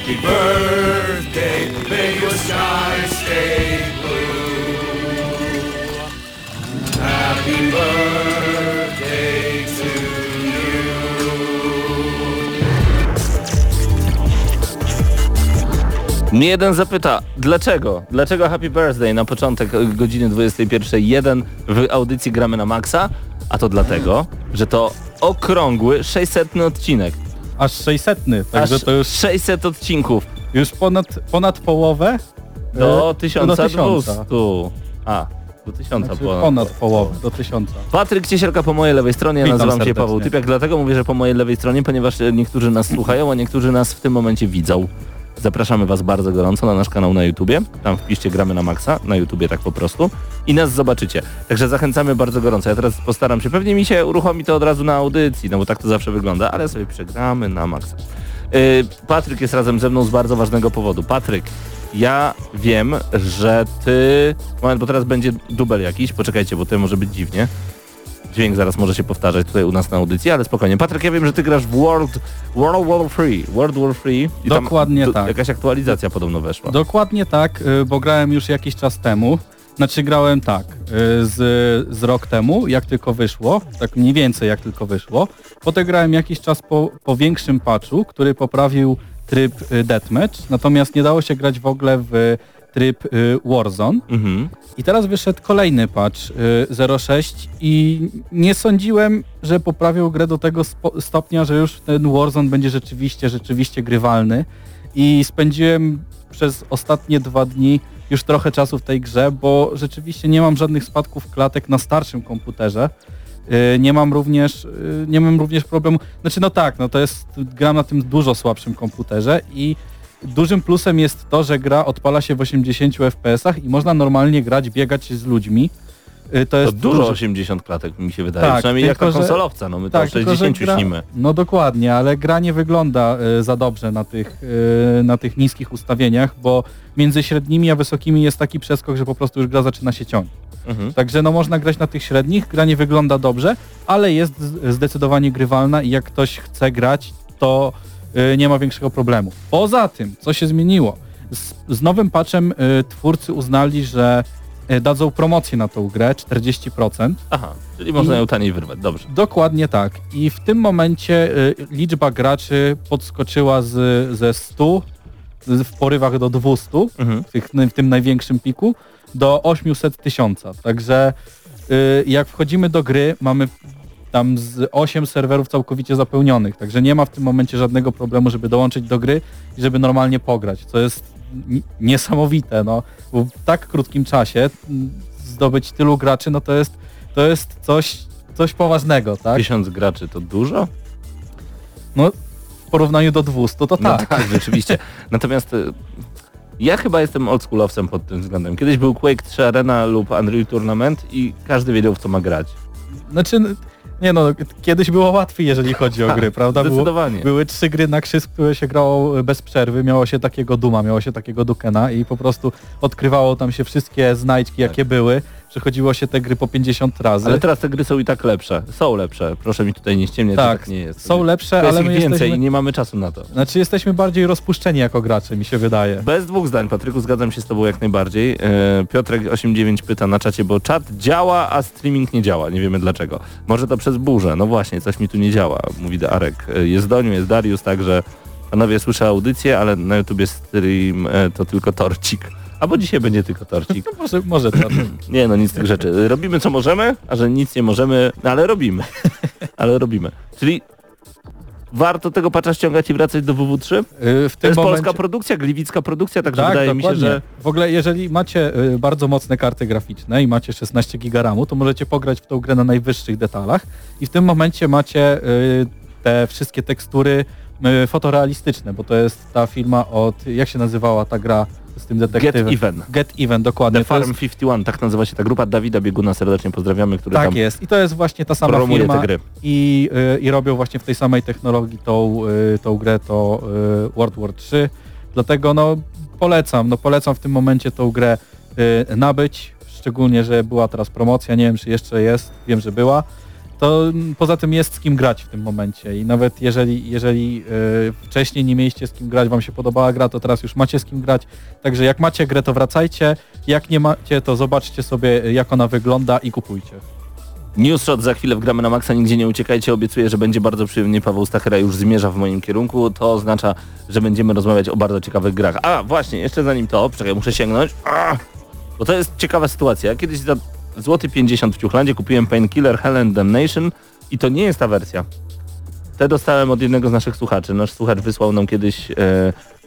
Happy birthday, may your sky stay blue. Happy birthday to Mnie jeden zapyta, dlaczego? Dlaczego Happy Birthday na początek godziny 21.01 w audycji gramy na maksa? A to dlatego, że to okrągły 600 odcinek. Aż 600, także Aż to już, 600 odcinków już ponad, ponad połowę do e, 1200. do tysiąca. A, do 1000 Znaczy ponad. ponad połowę, do tysiąca. Patryk Ciesielka po mojej lewej stronie, ja Witam nazywam się serdecznie. Paweł Typiak, dlatego mówię, że po mojej lewej stronie, ponieważ e, niektórzy nas słuchają, a niektórzy nas w tym momencie widzą. Zapraszamy Was bardzo gorąco na nasz kanał na YouTubie. Tam wpiszcie Gramy na Maxa, na YouTubie tak po prostu. I nas zobaczycie. Także zachęcamy bardzo gorąco. Ja teraz postaram się, pewnie mi się uruchomi to od razu na audycji, no bo tak to zawsze wygląda, ale sobie przegramy na Maxa. Yy, Patryk jest razem ze mną z bardzo ważnego powodu. Patryk, ja wiem, że ty... Moment, bo teraz będzie dubel jakiś, poczekajcie, bo to może być dziwnie. Dźwięk zaraz może się powtarzać tutaj u nas na audycji, ale spokojnie. Patryk, ja wiem, że ty grasz w World, World War Free. World War Free. I tam Dokładnie du- tak. Jakaś aktualizacja podobno weszła. Dokładnie tak, y, bo grałem już jakiś czas temu. Znaczy grałem tak, y, z, z rok temu, jak tylko wyszło, tak mniej więcej jak tylko wyszło. Potem grałem jakiś czas po, po większym patchu, który poprawił tryb y, deathmatch, natomiast nie dało się grać w ogóle w tryb y, Warzone. Mhm. I teraz wyszedł kolejny patch y, 06 i nie sądziłem, że poprawił grę do tego stopnia, że już ten Warzone będzie rzeczywiście, rzeczywiście grywalny. I spędziłem przez ostatnie dwa dni już trochę czasu w tej grze, bo rzeczywiście nie mam żadnych spadków klatek na starszym komputerze. Y, Nie mam również, y, nie mam również problemu, znaczy no tak, no to jest, gram na tym dużo słabszym komputerze i Dużym plusem jest to, że gra odpala się w 80 FPS-ach i można normalnie grać, biegać z ludźmi. Y, To To jest dużo 80 klatek mi się wydaje, Tak, przynajmniej jak tylko, na że- konsolowca, no my to tak, tylko, że 60 gra- śnimy. No dokładnie, ale gra nie wygląda y, za dobrze na tych, y, na tych niskich ustawieniach, bo między średnimi a wysokimi jest taki przeskok, że po prostu już gra zaczyna się ciąć. Mhm. Także no można grać na tych średnich, gra nie wygląda dobrze, ale jest zdecydowanie grywalna i jak ktoś chce grać, to nie ma większego problemu. Poza tym, co się zmieniło? Z, z nowym patchem y, twórcy uznali, że y, dadzą promocję na tą grę 40%. Aha, czyli można I- ją taniej wyrwać, dobrze. Dokładnie tak. I w tym momencie y, liczba graczy podskoczyła z, ze 100 z- w porywach do 200 Mhm. w, tych, w tym największym piku do 800 tysiąca. Także y, jak wchodzimy do gry, mamy tam z 8 serwerów całkowicie zapełnionych, także nie ma w tym momencie żadnego problemu, żeby dołączyć do gry i żeby normalnie pograć, co jest ni- niesamowite, no, bo w tak krótkim czasie mm, zdobyć tylu graczy, no to jest, to jest coś, coś poważnego, tak? Tysiąc graczy to dużo? No, w porównaniu do 200 to No tak. tak, rzeczywiście. Natomiast y, ja chyba jestem oldschoolowcem pod tym względem. Kiedyś był Quake 3 Arena lub Unreal Tournament i każdy wiedział w co ma grać. Znaczy, nie no, kiedyś było łatwiej, jeżeli chodzi o Tak, gry, prawda? Było, Zdecydowanie. były trzy gry na krzyż, które się grało bez przerwy, miało się takiego Duma, miało się takiego Dukena i po prostu odkrywało tam się wszystkie znajdźki, jakie były. Przechodziło się te gry po 50 razy. Ale teraz te gry są i tak lepsze. Są lepsze. Proszę mi tutaj nie ściemniać, tak, tak nie jest. są lepsze, jest ale my więcej jesteśmy, i nie mamy czasu na to. znaczy jesteśmy bardziej rozpuszczeni jako gracze, mi się wydaje. Bez dwóch zdań, Patryku, zgadzam się z Tobą jak najbardziej. E, Piotrek89 pyta na czacie, bo czat działa, a streaming nie działa. Nie wiemy dlaczego. Może to przez burzę. No właśnie, coś mi tu nie działa, mówi Arek. E, Jest Doniu, jest Darius, także panowie słyszę audycję, ale na YouTubie stream e, to tylko torcik. Albo dzisiaj będzie tylko torcik. No może, może to. Nie no, nic z tych rzeczy. Robimy co możemy, a że nic nie możemy, no ale robimy. Ale robimy. Czyli warto tego patcha ściągać i wracać do WW3? Y, W To jest momencie... polska produkcja, gliwicka produkcja, także Tak, wydaje mi się, dokładnie. że W ogóle jeżeli macie y, bardzo mocne karty graficzne i macie 16 giga RAMu, to możecie pograć w tą grę na najwyższych detalach i w tym momencie macie y, te wszystkie tekstury fotorealistyczne, bo to jest ta firma od, jak się nazywała ta gra z tym Get detektywem? Even. Get Even, dokładnie. The To jest- Farm 51, tak nazywa się ta grupa. Dawida Bieguna serdecznie pozdrawiamy, który Tak tam jest. I to jest właśnie ta sama firma te gry. i, y, i robią właśnie w tej samej technologii tą, y, tą grę, to y, World War 3. Dlatego no polecam, no polecam w tym momencie tą grę y, nabyć, szczególnie, że była teraz promocja, nie wiem czy jeszcze jest, wiem, że była. To mm, poza tym jest z kim grać w tym momencie i nawet jeżeli, jeżeli y, wcześniej nie mieliście z kim grać, wam się podobała gra, to teraz już macie z kim grać. Także jak macie grę, to wracajcie. Jak nie macie, to zobaczcie sobie jak ona wygląda i kupujcie. Newsshot za chwilę wgramy na maksa, nigdzie nie uciekajcie, obiecuję, że będzie bardzo przyjemnie. Paweł Stachera już zmierza w moim kierunku, to oznacza, że będziemy rozmawiać o bardzo ciekawych grach. A właśnie, jeszcze zanim to, czekaj, muszę sięgnąć, A! bo to jest ciekawa sytuacja. Ja kiedyś za złoty 50 w Ciuchlandzie kupiłem Painkiller Hell and Damnation i to nie jest ta wersja. Te dostałem od jednego z naszych słuchaczy. Nasz słuchacz wysłał nam kiedyś e,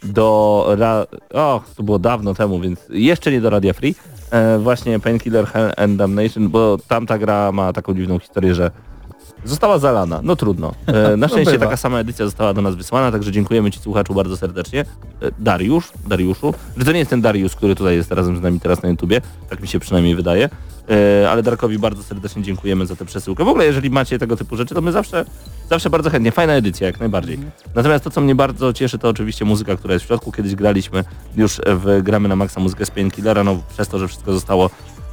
do... Ra... O, to było dawno temu, więc jeszcze nie do Radia Free. E, właśnie Painkiller Hell and Damnation, bo tamta gra ma taką dziwną historię, że została zalana. No trudno. E, na szczęście bywa. taka sama edycja została do nas wysłana, także dziękujemy Ci słuchaczu bardzo serdecznie. E, Dariusz, Dariuszu, że to nie jest ten Dariusz, który tutaj jest razem z nami teraz na YouTubie, tak mi się przynajmniej wydaje. E, ale Darkowi bardzo serdecznie dziękujemy za tę przesyłkę. W ogóle jeżeli macie tego typu rzeczy, to my zawsze, zawsze bardzo chętnie. Fajna edycja, jak najbardziej. Natomiast to, co mnie bardzo cieszy, to oczywiście muzyka, która jest w środku. Kiedyś graliśmy już w Gramy na Maxa muzykę z Painkillera, no przez to, że wszystko zostało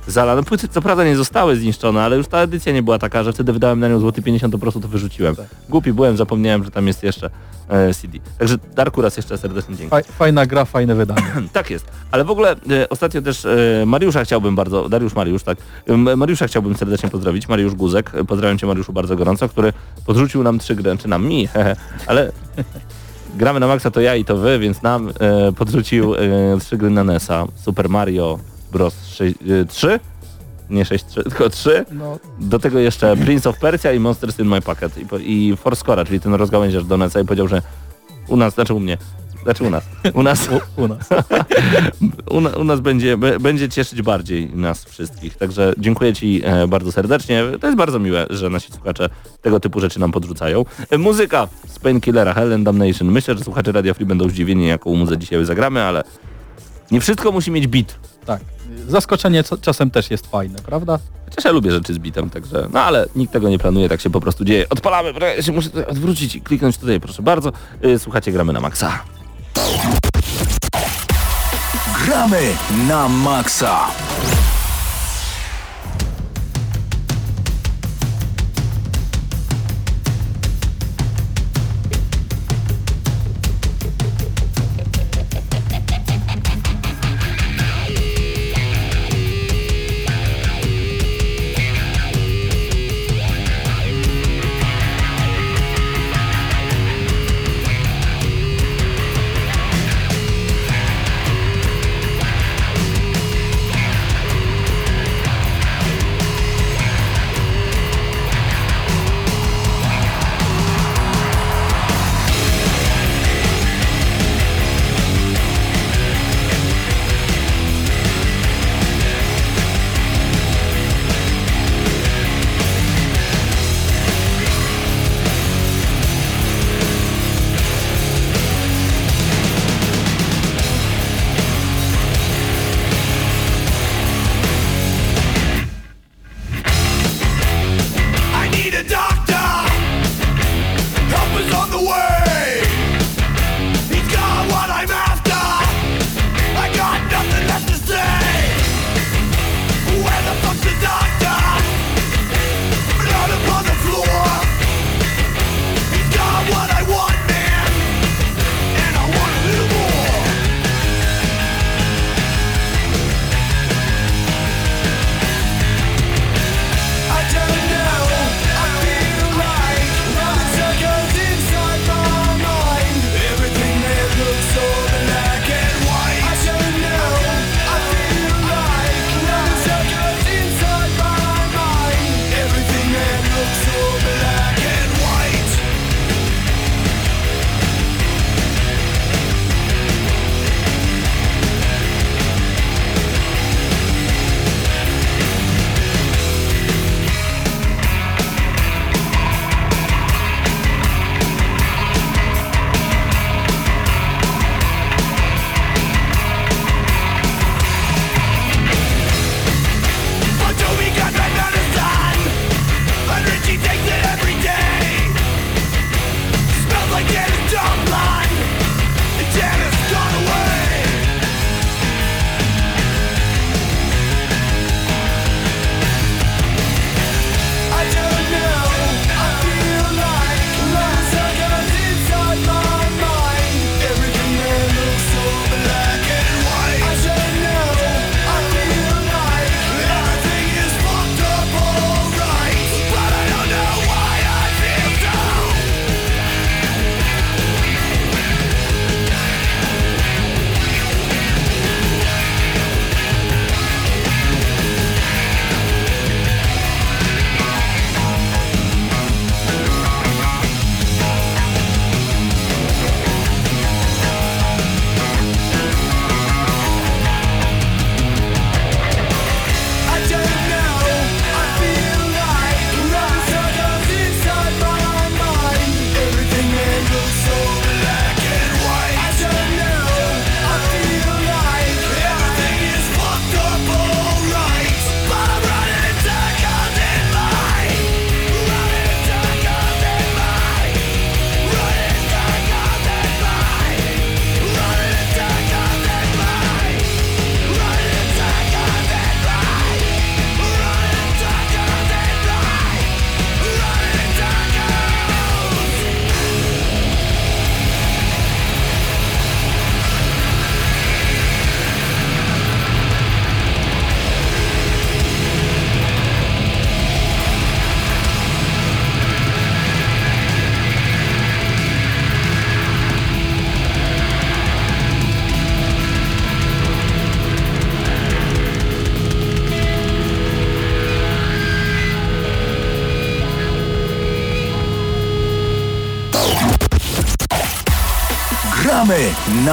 zalane. Płyty co prawda nie zostały zniszczone, ale już ta edycja nie była taka, że wtedy wydałem na nią złoty 50, to po prostu to wyrzuciłem. Głupi byłem, zapomniałem, że tam jest jeszcze e, CD. Także Darku raz jeszcze serdecznie dzięki. Faj, fajna gra, fajne wydanie. Tak jest. Ale w ogóle e, ostatnio też e, Mariusza chciałbym bardzo, Dariusz Mariusz, tak, Mariusza chciałbym serdecznie pozdrowić, Mariusz Guzek, pozdrawiam Cię Mariuszu bardzo gorąco, który podrzucił nam trzy gry, czy nam mi, ale gramy na maksa to ja i to wy, więc nam e, podrzucił e, trzy gry na NES-a, Super Mario Bros. 6, e, 3, nie 6, 3, tylko 3, No, do tego jeszcze Prince of Persia i Monsters in My Pocket i, i Foursquare'a, czyli ten rozgałęziarz do NES-a i powiedział, że u nas, znaczy u mnie, znaczy u nas, u nas u, u nas. u, na- u nas będzie, będzie cieszyć bardziej nas wszystkich. Także dziękuję Ci e, bardzo serdecznie. To jest bardzo miłe, że nasi słuchacze tego typu rzeczy nam podrzucają. E, muzyka z Painkillera, Hell and Damnation. Myślę, że słuchacze Radio Free będą zdziwieni, jaką muzę dzisiaj zagramy, ale nie wszystko musi mieć beat. Tak. Zaskoczenie co- czasem też jest fajne, prawda? Chociaż ja lubię rzeczy z bitem, także... No ale nikt tego nie planuje, tak się po prostu dzieje. Odpalamy, ja się muszę tutaj odwrócić i kliknąć tutaj, proszę bardzo. E, Słuchacie, gramy na maksa. Gramy na maksa.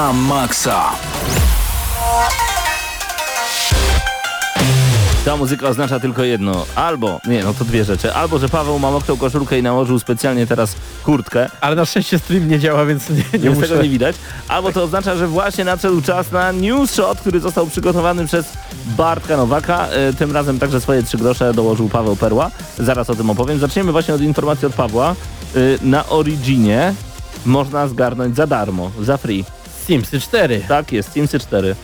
Na maksa. Ta muzyka oznacza tylko jedno. Albo, nie no to dwie rzeczy. Albo, że Paweł ma mokrą koszulkę i nałożył specjalnie teraz kurtkę. Ale na szczęście stream nie działa, więc nie, nie muszę. tego nie widać. Albo to oznacza, że właśnie nadszedł czas na news shot, który został przygotowany przez Bartka Nowaka. E, Tym razem także swoje trzy grosze dołożył Paweł Perła. Zaraz o tym opowiem. Zaczniemy właśnie od informacji od Pawła. E, Na Originie można zgarnąć za darmo, za free. Simsy 4. Tak jest, Simsy 4.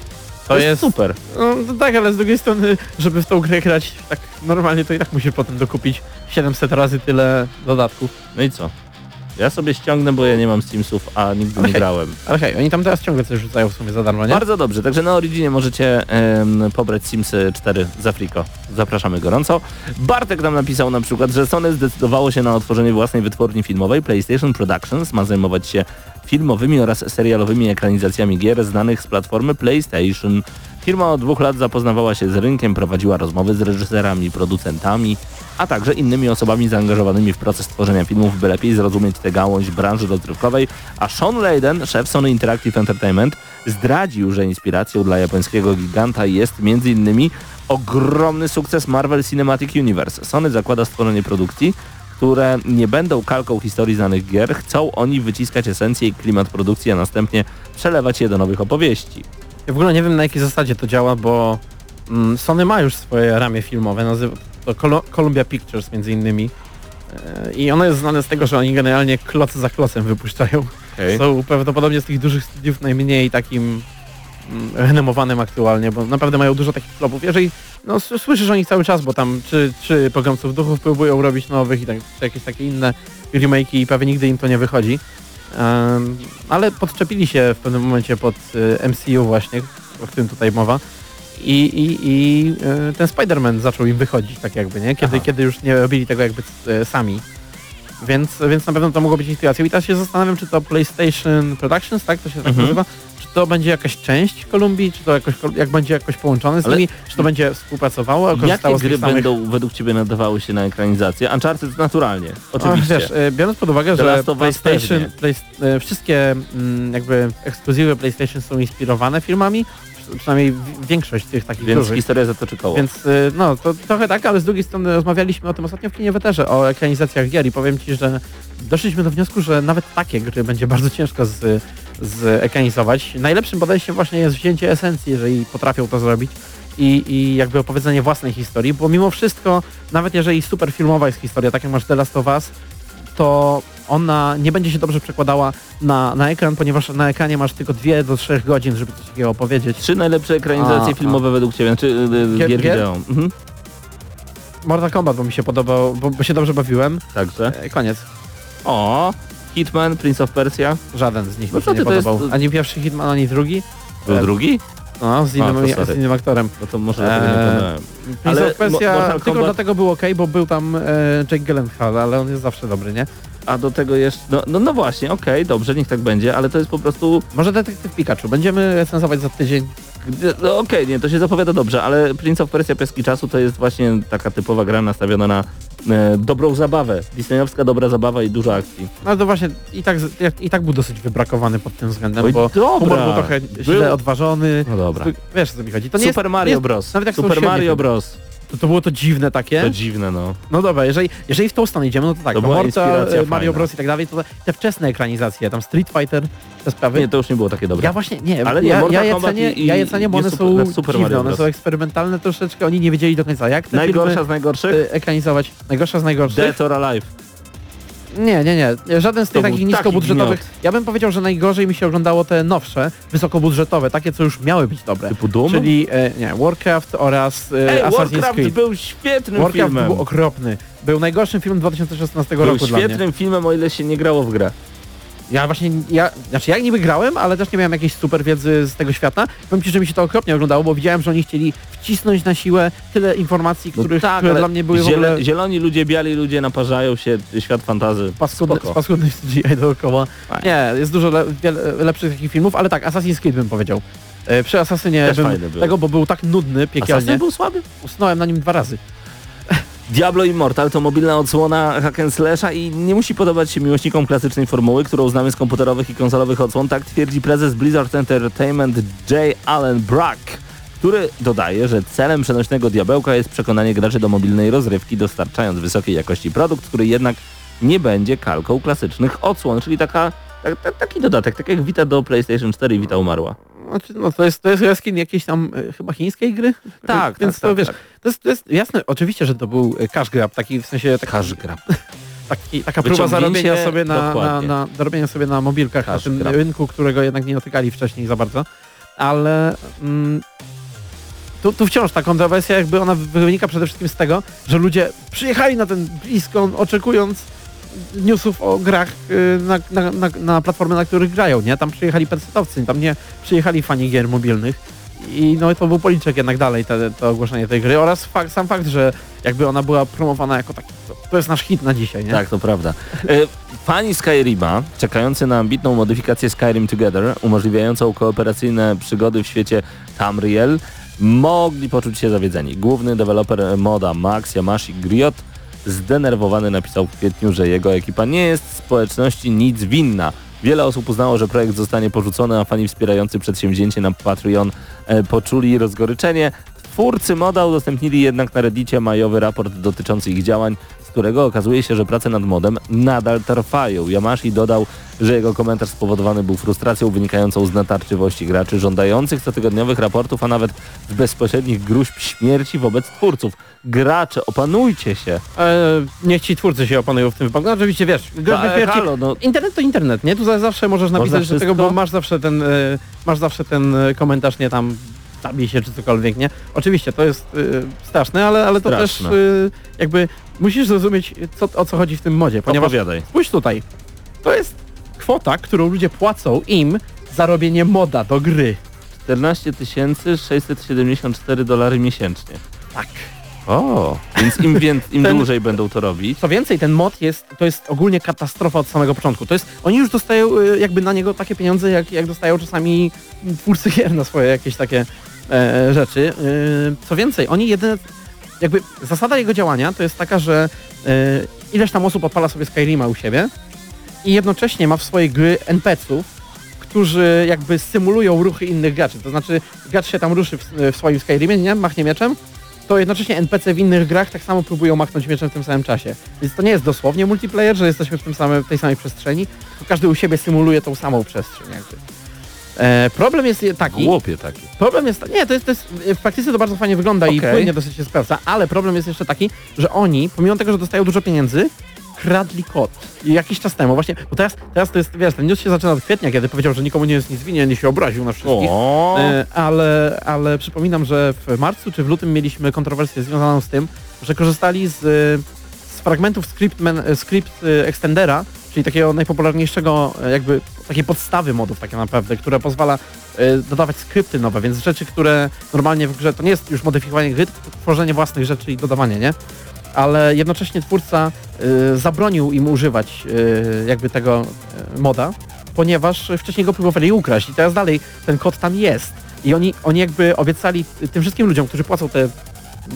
To jest- super. No to tak, ale z drugiej strony, żeby w tą grę grać tak normalnie, to i tak musi potem dokupić 700 razy tyle dodatków. No i co? Ja sobie ściągnę, bo ja nie mam Simsów, a nigdy nie grałem. Ale hej, oni tam teraz ciągle coś rzucają w sumie za darmo, nie? Bardzo dobrze, także na Originie możecie em, pobrać Simsy 4 za Friko. Zapraszamy gorąco. Bartek nam napisał na przykład, że Sony zdecydowało się na otworzenie własnej wytwórni filmowej. PlayStation Productions ma zajmować się filmowymi oraz serialowymi ekranizacjami gier znanych z platformy PlayStation. Firma od dwóch lat zapoznawała się z rynkiem, prowadziła rozmowy z reżyserami, producentami, a także innymi osobami zaangażowanymi w proces tworzenia filmów, by lepiej zrozumieć tę gałąź branży rozrywkowej, a Sean Layden, szef Sony Interactive Entertainment, zdradził, że inspiracją dla japońskiego giganta jest m.in. ogromny sukces Marvel Cinematic Universe. Sony zakłada stworzenie produkcji, które nie będą kalką historii znanych gier, chcą oni wyciskać esencję i klimat produkcji, a następnie przelewać je do nowych opowieści. Ja w ogóle nie wiem na jakiej zasadzie to działa, bo mm, Sony ma już swoje ramię filmowe, nazywa to Columbia Pictures między innymi. E, I ono jest znane z tego, że oni generalnie kloc za klocem wypuszczają. Okay. Są prawdopodobnie z tych dużych studiów najmniej takim mm, renomowanym aktualnie, bo naprawdę mają dużo takich flopów. Jeżeli no, słyszysz o nich cały czas, bo tam czy, czy programców duchów próbują robić nowych i tak, czy jakieś takie inne remake'i i prawie nigdy im to nie wychodzi. Ale podczepili się w pewnym momencie pod y, MCU właśnie, o którym tutaj mowa. I, i, i y, ten Spider-Man zaczął im wychodzić tak jakby, nie? Kiedy, Aha. kiedy już nie robili tego jakby y, sami. Więc, więc na pewno to mogło być inspiracją. I teraz się zastanawiam, czy to PlayStation Productions, tak to się tak Mhm. nazywa, czy to będzie jakaś część Kolumbii, czy to jakoś, jak będzie jakoś połączone z Ale- nimi, czy to będzie współpracowało, Jakie korzystało z tych gry samych... będą według Ciebie nadawały się na ekranizację? Uncharted naturalnie, oczywiście. Ach, wiesz, e, biorąc pod uwagę, The że PlayStation, play, e, wszystkie mm, jakby ekskluzywy PlayStation są inspirowane filmami, przynajmniej większość tych takich Więc dużych. historia zatoczy koło. Więc y, no, to trochę tak, ale z drugiej strony rozmawialiśmy o tym ostatnio w kinie Weterze, o ekranizacjach gier i powiem Ci, że doszliśmy do wniosku, że nawet takie gry będzie bardzo ciężko z, z ekranizować. Najlepszym podejściem właśnie jest wzięcie esencji, jeżeli potrafią to zrobić i, i jakby opowiedzenie własnej historii, bo mimo wszystko, nawet jeżeli super filmowa jest historia, tak jak masz The Last of Us, to ona nie będzie się dobrze przekładała na, na ekran, ponieważ na ekranie masz tylko dwie do trzech godzin, żeby coś takiego opowiedzieć. Trzy najlepsze ekranizacje A, filmowe według Ciebie, czy y, Gier- gier, gier? wideo. Mhm. Mortal Kombat, bo mi się podobał, bo, bo się dobrze bawiłem. Także. E, koniec. O, Hitman, Prince of Persia. Żaden z nich No mi się nie to jest- podobał. Ani pierwszy Hitman, ani drugi. Był E, drugi? No, z innym, A, z innym aktorem. No to może Eee, Ale of Persia Mo- Mortal tylko Kombat- dlatego był ok, bo był tam e, Jake Gyllenhaal, ale on jest zawsze dobry, nie? A do tego jeszcze, no, no, no właśnie, okej, dobrze, niech tak będzie, ale to jest po prostu, Może Detektyw Pikachu. Będziemy recenzować za tydzień. no okej, nie, to się zapowiada dobrze, ale Prince of Persia Pieski Czasu to jest właśnie taka typowa gra nastawiona na dobrą zabawę. Disneyowska dobra zabawa i dużo akcji. No to właśnie i tak, i tak był dosyć wybrakowany pod tym względem, Oj, bo dobra. był trochę Był- źle odważony. No dobra. Wiesz o co mi chodzi. To Super jest, Mario Bros. Super Mario. Bros. To, to było to dziwne takie. To dziwne, no. No dobra, jeżeli, jeżeli w tą stronę idziemy, no to tak, To to była Mortal, inspiracja e, Mario. Bros i tak dalej, to te wczesne ekranizacje, tam Street Fighter, te sprawy. Nie, to już nie było takie dobre. Ja właśnie nie, Ale nie, ja, ja, je cenię, i- ja je cenię, bo one super- są Super dziwne, one są eksperymentalne troszeczkę, oni nie wiedzieli do końca jak te Najgorsza z najgorszych? y, ekranizować. Najgorsza z najgorszych? Dead or Alive. Nie, nie, nie. Żaden z tych był takich taki niskobudżetowych. gniot. Ja bym powiedział, że najgorzej mi się oglądało te nowsze, wysokobudżetowe, takie co już miały być dobre. Typu Doom? Czyli e, nie, Warcraft oraz e, Ej, Assassin's Warcraft Creed. był świetnym Warcraft filmem. był okropny. Był najgorszym filmem 2016 Był roku dla mnie. świetnym filmem, o ile się nie grało w grę. Ja właśnie, ja, znaczy ja niby grałem, ale też nie miałem jakiejś super wiedzy z tego świata. Powiem Ci, że mi się to okropnie oglądało, bo widziałem, że oni chcieli wcisnąć na siłę tyle informacji, których, które No ale dla mnie były w ziele- ogóle Zieloni ludzie, biali ludzie naparzają się, świat fantazy. paskudny, paskudny CGI dookoła. Fajnie. Nie, jest dużo le, lepszych takich filmów, ale tak, Assassin's Creed bym powiedział. E, Przy Assassinie bym tego, bo był tak nudny, piekielnie. Assassin był słaby? Usnąłem na nim dwa razy. Diablo Immortal to mobilna odsłona hack i nie musi podobać się miłośnikom klasycznej formuły, którą znamy z komputerowych i konsolowych odsłon, tak twierdzi prezes Blizzard Entertainment J. Allen Brack, który dodaje, że celem przenośnego diabełka jest przekonanie graczy do mobilnej rozrywki, dostarczając wysokiej jakości produkt, który jednak nie będzie kalką klasycznych odsłon, czyli taka, tak, tak, taki dodatek, tak jak Vita do PlayStation 4 i Vita umarła. Znaczy, no to jest, to jest reskin jakiejś tam e, chyba chińskiej gry? Tak, Więc tak, to tak, wiesz, tak. To, jest, to jest jasne, oczywiście, że to był e, cash grab, taki w sensie taki, Cash grab. taki, taka próba zarobienia sobie na, na, na, zarobienia sobie na mobilkach na Cash tym grab. rynku, którego jednak nie dotykali wcześniej za bardzo. Ale mm, tu, tu wciąż ta kontrowersja jakby ona wynika przede wszystkim z tego, że ludzie przyjechali na ten BlizzCon oczekując newsów o grach y, na, na, na, na platformy, na których grają, nie? Tam przyjechali pecetowcy, tam nie przyjechali fani gier mobilnych i no to był policzek jednak dalej te, to ogłoszenie tej gry oraz fakt, sam fakt, że jakby ona była promowana jako taki, to, jest nasz hit na dzisiaj, nie? Tak, to prawda. E, Fani Skyrima, czekający na ambitną modyfikację Skyrim Together, umożliwiającą kooperacyjne przygody w świecie Tamriel, mogli poczuć się zawiedzeni. Główny deweloper moda Max Yamashi Griot zdenerwowany napisał w kwietniu, że jego ekipa nie jest społeczności nic winna. Wiele osób uznało, że projekt zostanie porzucony, a fani wspierający przedsięwzięcie na Patreon e, poczuli rozgoryczenie. Twórcy moda udostępnili jednak na Reddicie majowy raport dotyczący ich działań, z którego okazuje się, że prace nad modem nadal trwają. Yamashi dodał, że jego komentarz spowodowany był frustracją wynikającą z natarczywości graczy żądających cotygodniowych raportów, a nawet z bezpośrednich gruźb śmierci wobec twórców. Gracze, opanujcie się. E, niech ci twórcy się opanują w tym wypadku. No, oczywiście wiesz, groźby Ale śmierci- halo, no. Internet to internet, nie? Tu za- zawsze możesz napisać Można do tego, bo masz zawsze ten, e, masz zawsze ten e, komentarz, nie tam zabij się czy cokolwiek, nie? Oczywiście to jest e, straszne, ale, ale to Straszne. też e, jakby musisz zrozumieć co, o co chodzi w tym modzie, ponieważ Opowiadaj. spójrz tutaj, to jest kwota, którą ludzie płacą im za robienie moda do gry. 14 674 dolary miesięcznie. Tak. O, więc im, wię- im Ten- dłużej będą to robić, Co więcej, ten mod jest, to jest ogólnie katastrofa od samego początku. To jest, oni już dostają y, jakby na niego takie pieniądze, jak, jak dostają czasami twórcy gier na swoje jakieś takie e, rzeczy. Y, co więcej, oni jedyne, jakby zasada jego działania to jest taka, że y, ileś tam osób odpala sobie Skyrima u siebie i jednocześnie ma w swojej gry NPC-ów, którzy jakby symulują ruchy innych graczy. To znaczy gracz się tam ruszy w, w swoim Skyrimie, nie? Machnie mieczem, to jednocześnie NPC w innych grach tak samo próbują machnąć mieczem w tym samym czasie. Więc to nie jest dosłownie multiplayer, że jesteśmy w, tym samym, tej samej przestrzeni, tylko każdy u siebie symuluje tą samą przestrzeń. Jakby. E, problem jest taki, głupie takie. problem jest, nie, to jest, to jest, w praktyce to bardzo fajnie wygląda i Okej. płynnie dosyć się sprawdza, ale problem jest jeszcze taki, że oni, pomimo tego, że dostają dużo pieniędzy, kradli kod. I jakiś czas temu, właśnie, bo teraz, teraz to jest, wiesz, ten news się zaczyna od kwietnia, kiedy powiedział, że nikomu nie jest nic winien i się obraził na wszystkich. E, ale, ale przypominam, że w marcu czy w lutym mieliśmy kontrowersję związaną z tym, że korzystali z, z fragmentów script, man, script e, extendera, czyli takiego najpopularniejszego e, jakby takiej podstawy modów tak naprawdę, która pozwala e, dodawać skrypty nowe, więc rzeczy, które normalnie w grze to nie jest już modyfikowanie gry, tylko tworzenie własnych rzeczy i dodawanie, nie? Ale jednocześnie twórca e, zabronił im używać e, jakby tego e, moda, ponieważ wcześniej go próbowali ukraść i teraz dalej ten kod tam jest. I oni, oni jakby obiecali tym wszystkim ludziom, którzy płacą te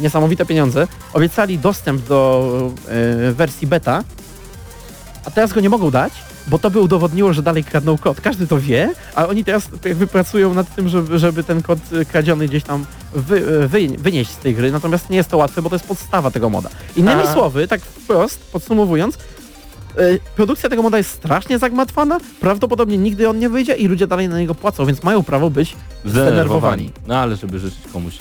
niesamowite pieniądze, obiecali dostęp do e, wersji beta, a teraz go nie mogą dać, bo to by udowodniło, że dalej kradną kod. Każdy to wie, a oni teraz jakby pracują nad tym, żeby, żeby ten kod e, kradziony gdzieś tam wy, wy, wynieść z tej gry, natomiast nie jest to łatwe, bo to jest podstawa tego moda. Innymi A. słowy, tak wprost, podsumowując, e, produkcja tego moda jest strasznie zagmatwana, prawdopodobnie nigdy on nie wyjdzie i ludzie dalej na niego płacą, więc mają prawo być zdenerwowani. No ale żeby życzyć komuś.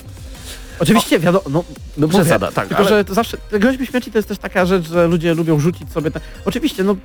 Oczywiście wiadomo, no, No przesada, tak, Tylko, ale- że to zawsze, groźby śmierci to jest też taka rzecz, że ludzie lubią rzucić sobie te... Oczywiście, no,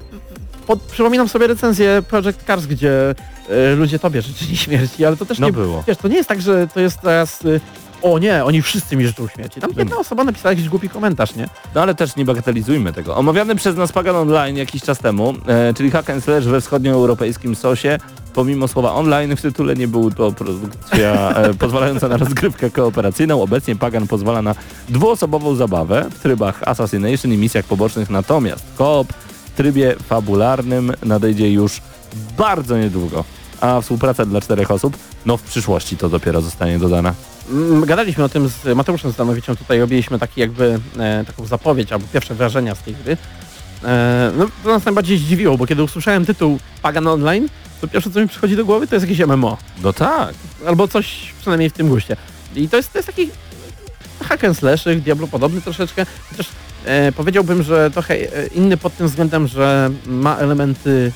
pod, przypominam sobie recenzję Project Cars, gdzie e, ludzie tobie życzyli śmierci, ale to też No nie... było. Wiesz, to nie jest tak, że to jest teraz... y, o nie, oni wszyscy mi życzą śmierci. Tam jedna osoba napisała jakiś głupi komentarz, nie? No ale też nie bagatelizujmy tego. Omawiany przez nas Pagan Online jakiś czas temu, e, czyli hack and slash we wschodnioeuropejskim sosie, pomimo słowa online w tytule nie był to produkcja e, pozwalająca na rozgrywkę kooperacyjną. Obecnie Pagan pozwala na dwuosobową zabawę w trybach Assassination i misjach pobocznych, natomiast koop w trybie fabularnym nadejdzie już bardzo niedługo. A współpraca dla czterech osób, no w przyszłości to dopiero zostanie dodana. mm, gadaliśmy o tym z Mateuszem Zdanowiczem, tutaj robiliśmy taki jakby e, taką zapowiedź albo pierwsze wrażenia z tej gry. E, no to nas najbardziej zdziwiło, bo kiedy usłyszałem tytuł Pagan Online, to pierwsze co mi przychodzi do głowy to jest jakieś MMO. No tak. Albo coś przynajmniej w tym guście. I to jest, to jest taki hack and slasher, Diablo podobny troszeczkę, chociaż e, powiedziałbym, że trochę e, inny pod tym względem, że ma elementy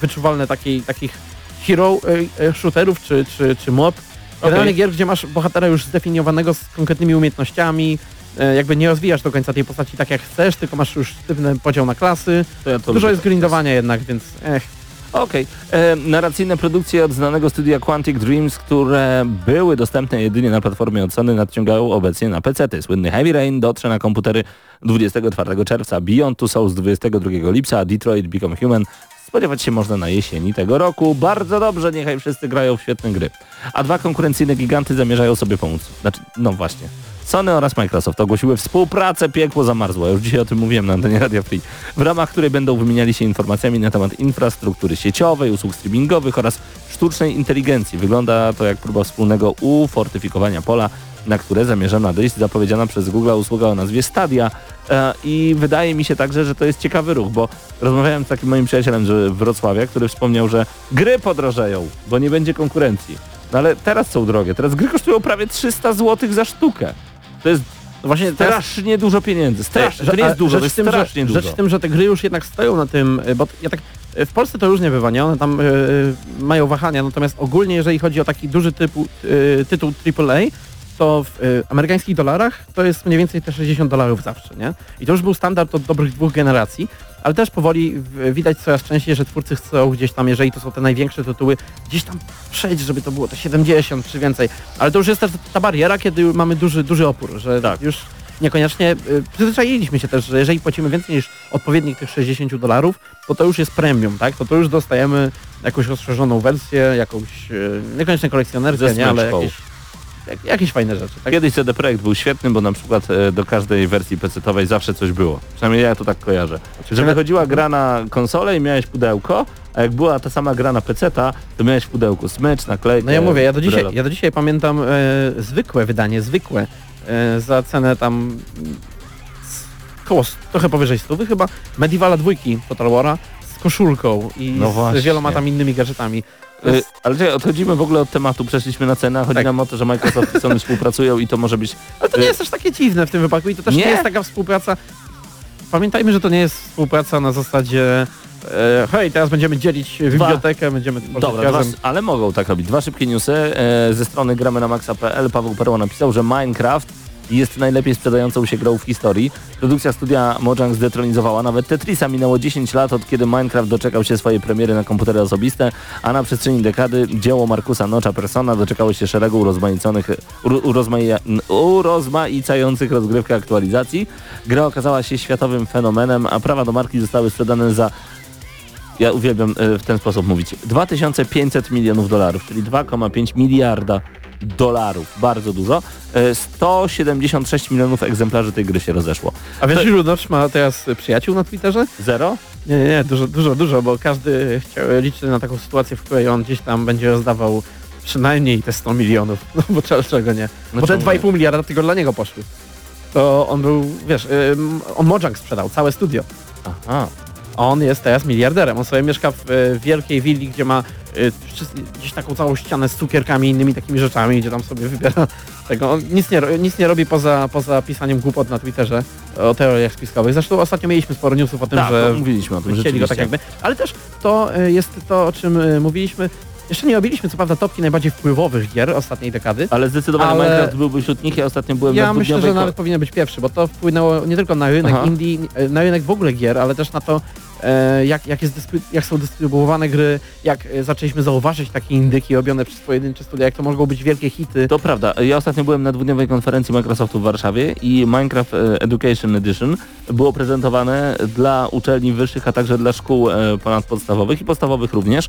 wyczuwalne takiej, takich hero e, e, shooterów czy, czy, czy mob. Generalnie gier, gdzie masz bohatera już zdefiniowanego z konkretnymi umiejętnościami, e, jakby nie rozwijasz do końca tej postaci tak jak chcesz, tylko masz już sztywny podział na klasy. Ja Dużo jest grindowania jednak, więc ech, Okej. E, Narracyjne produkcje od znanego studia Quantic Dreams, które były dostępne jedynie na platformie od Sony, nadciągają obecnie na PC. Słynny Heavy Rain dotrze na komputery 24 czerwca, Beyond Two Souls 22 lipca, Detroit Become Human spodziewać się można na jesieni tego roku. Bardzo dobrze, niechaj wszyscy grają w świetne gry. A dwa konkurencyjne giganty zamierzają sobie pomóc. Znaczy, no właśnie. Sony oraz Microsoft ogłosiły współpracę Piekło Zamarzło. Już dzisiaj o tym mówiłem na antenie Radio Free. W ramach której będą wymieniali się informacjami na temat infrastruktury sieciowej, usług streamingowych oraz sztucznej inteligencji. Wygląda to jak próba wspólnego ufortyfikowania pola, na które zamierza nadejść zapowiedziana przez Google usługa o nazwie Stadia. E, I wydaje mi się także, że to jest ciekawy ruch, bo rozmawiałem z takim moim przyjacielem z Wrocławia, który wspomniał, że gry podrożeją, bo nie będzie konkurencji. No ale teraz są drogie. Teraz gry kosztują prawie 300 zł za sztukę. To jest właśnie teraz strasznie dużo pieniędzy. Strasznie, to nie jest dużo, to jest tym, że, strasznie dużo. Rzecz w tym, że te gry już jednak stoją na tym, y, bo ja tak y, w Polsce to różnie bywa, nie? One tam y, mają wahania, natomiast ogólnie jeżeli chodzi o taki duży typu, y, tytuł AAA, to w y, amerykańskich dolarach to jest mniej więcej te 60 dolarów zawsze, nie? I to już był standard od dobrych dwóch generacji, ale też powoli widać coraz częściej, że twórcy chcą gdzieś tam, jeżeli to są te największe tytuły, gdzieś tam przejść, żeby to było te 70 czy więcej. Ale to już jest też ta bariera, kiedy mamy duży, duży opór, że Tak. już niekoniecznie y, przyzwyczailiśmy się też, że jeżeli płacimy więcej niż odpowiednik tych 60 dolarów, to to już jest premium, tak? To to już dostajemy jakąś rozszerzoną wersję, jakąś y, niekoniecznie kolekcjonerkę, nie, ale jakieś, jak, jakieś fajne rzeczy, tak? Kiedyś CD Projekt był świetny, bo na przykład e, do każdej wersji PC-owej zawsze coś było. Przynajmniej ja to tak kojarzę. Że wychodziła gra na konsolę i miałeś pudełko, a jak była ta sama gra na PC-ta, to miałeś w pudełku smycz, naklejkę. No ja mówię, ja do dzisiaj, ja do dzisiaj pamiętam e, zwykłe wydanie, zwykłe, e, za cenę tam koło, trochę powyżej 100 chyba, Medievala dwójki Total War'a z koszulką i No z wieloma tam innymi gadżetami. Y, Ale czekaj, odchodzimy w ogóle od tematu, przeszliśmy na cenę, chodzi Tak. nam o to, że Microsoft i Sony współpracują i to może być... Ale to nie y, jest też takie dziwne w tym wypadku i to też nie, Nie. jest taka współpraca. Pamiętajmy, że to nie jest współpraca na zasadzie e, hej, teraz będziemy dzielić bibliotekę, będziemy Dobra, dwa, ale mogą tak robić. Dwa szybkie newsy. E, ze strony gramy na maxa.pl Paweł Perło napisał, że Minecraft jest najlepiej sprzedającą się grą w historii. Produkcja studia Mojang zdetronizowała nawet Tetrisa. Minęło 10 lat od kiedy Minecraft doczekał się swojej premiery na komputery osobiste, a na przestrzeni dekady dzieło Markusa Nocza Persona doczekało się szeregu urozmaiconych, urozmaicających rozgrywkę aktualizacji. Gra okazała się światowym fenomenem, a prawa do marki zostały sprzedane za ja uwielbiam e, w ten sposób mówić. 2500 milionów dolarów, czyli 2,5 miliarda dolarów. Bardzo dużo. E, 176 milionów egzemplarzy tej gry się rozeszło. A wiesz, ilu ma teraz przyjaciół na Twitterze? Zero? Nie, nie, nie, dużo, dużo, dużo, bo każdy chciał liczyć na taką sytuację, w której on gdzieś tam będzie rozdawał przynajmniej te 100 milionów, no bo czego nie. No bo te czemu nie? 2,5 miliarda tylko dla niego poszły. To on był, wiesz, on Mojang sprzedał, całe studio. Aha. On jest teraz miliarderem. On sobie mieszka w e, wielkiej willi, gdzie ma e, gdzieś taką całą ścianę z cukierkami i innymi takimi rzeczami, gdzie tam sobie wybiera tego. On nic nie, nic nie robi poza, poza pisaniem głupot na Twitterze o teoriach spiskowych. Zresztą ostatnio mieliśmy sporo newsów o tym, Tak, że to mówiliśmy o tym, chcieli go tak jakby. Ale też to e, jest to, o czym e, mówiliśmy. Jeszcze nie robiliśmy co prawda topki najbardziej wpływowych gier ostatniej dekady. Ale zdecydowanie Ale- Minecraft byłby wśród nich. Ja ostatnio byłem Ja na myślę, że nawet powinien być pierwszy, bo to wpłynęło nie tylko na rynek Aha. indie, na rynek w ogóle gier, ale też na to, jak, jak, jest jak są dystrybuowane gry, jak e, zaczęliśmy zauważyć takie indyki robione przez pojedyncze studia, jak to mogą być wielkie hity. To prawda. Ja ostatnio byłem na dwudniowej konferencji Microsoftu w Warszawie i Minecraft e, Education Edition było prezentowane dla uczelni wyższych, a także dla szkół e, ponadpodstawowych i podstawowych również,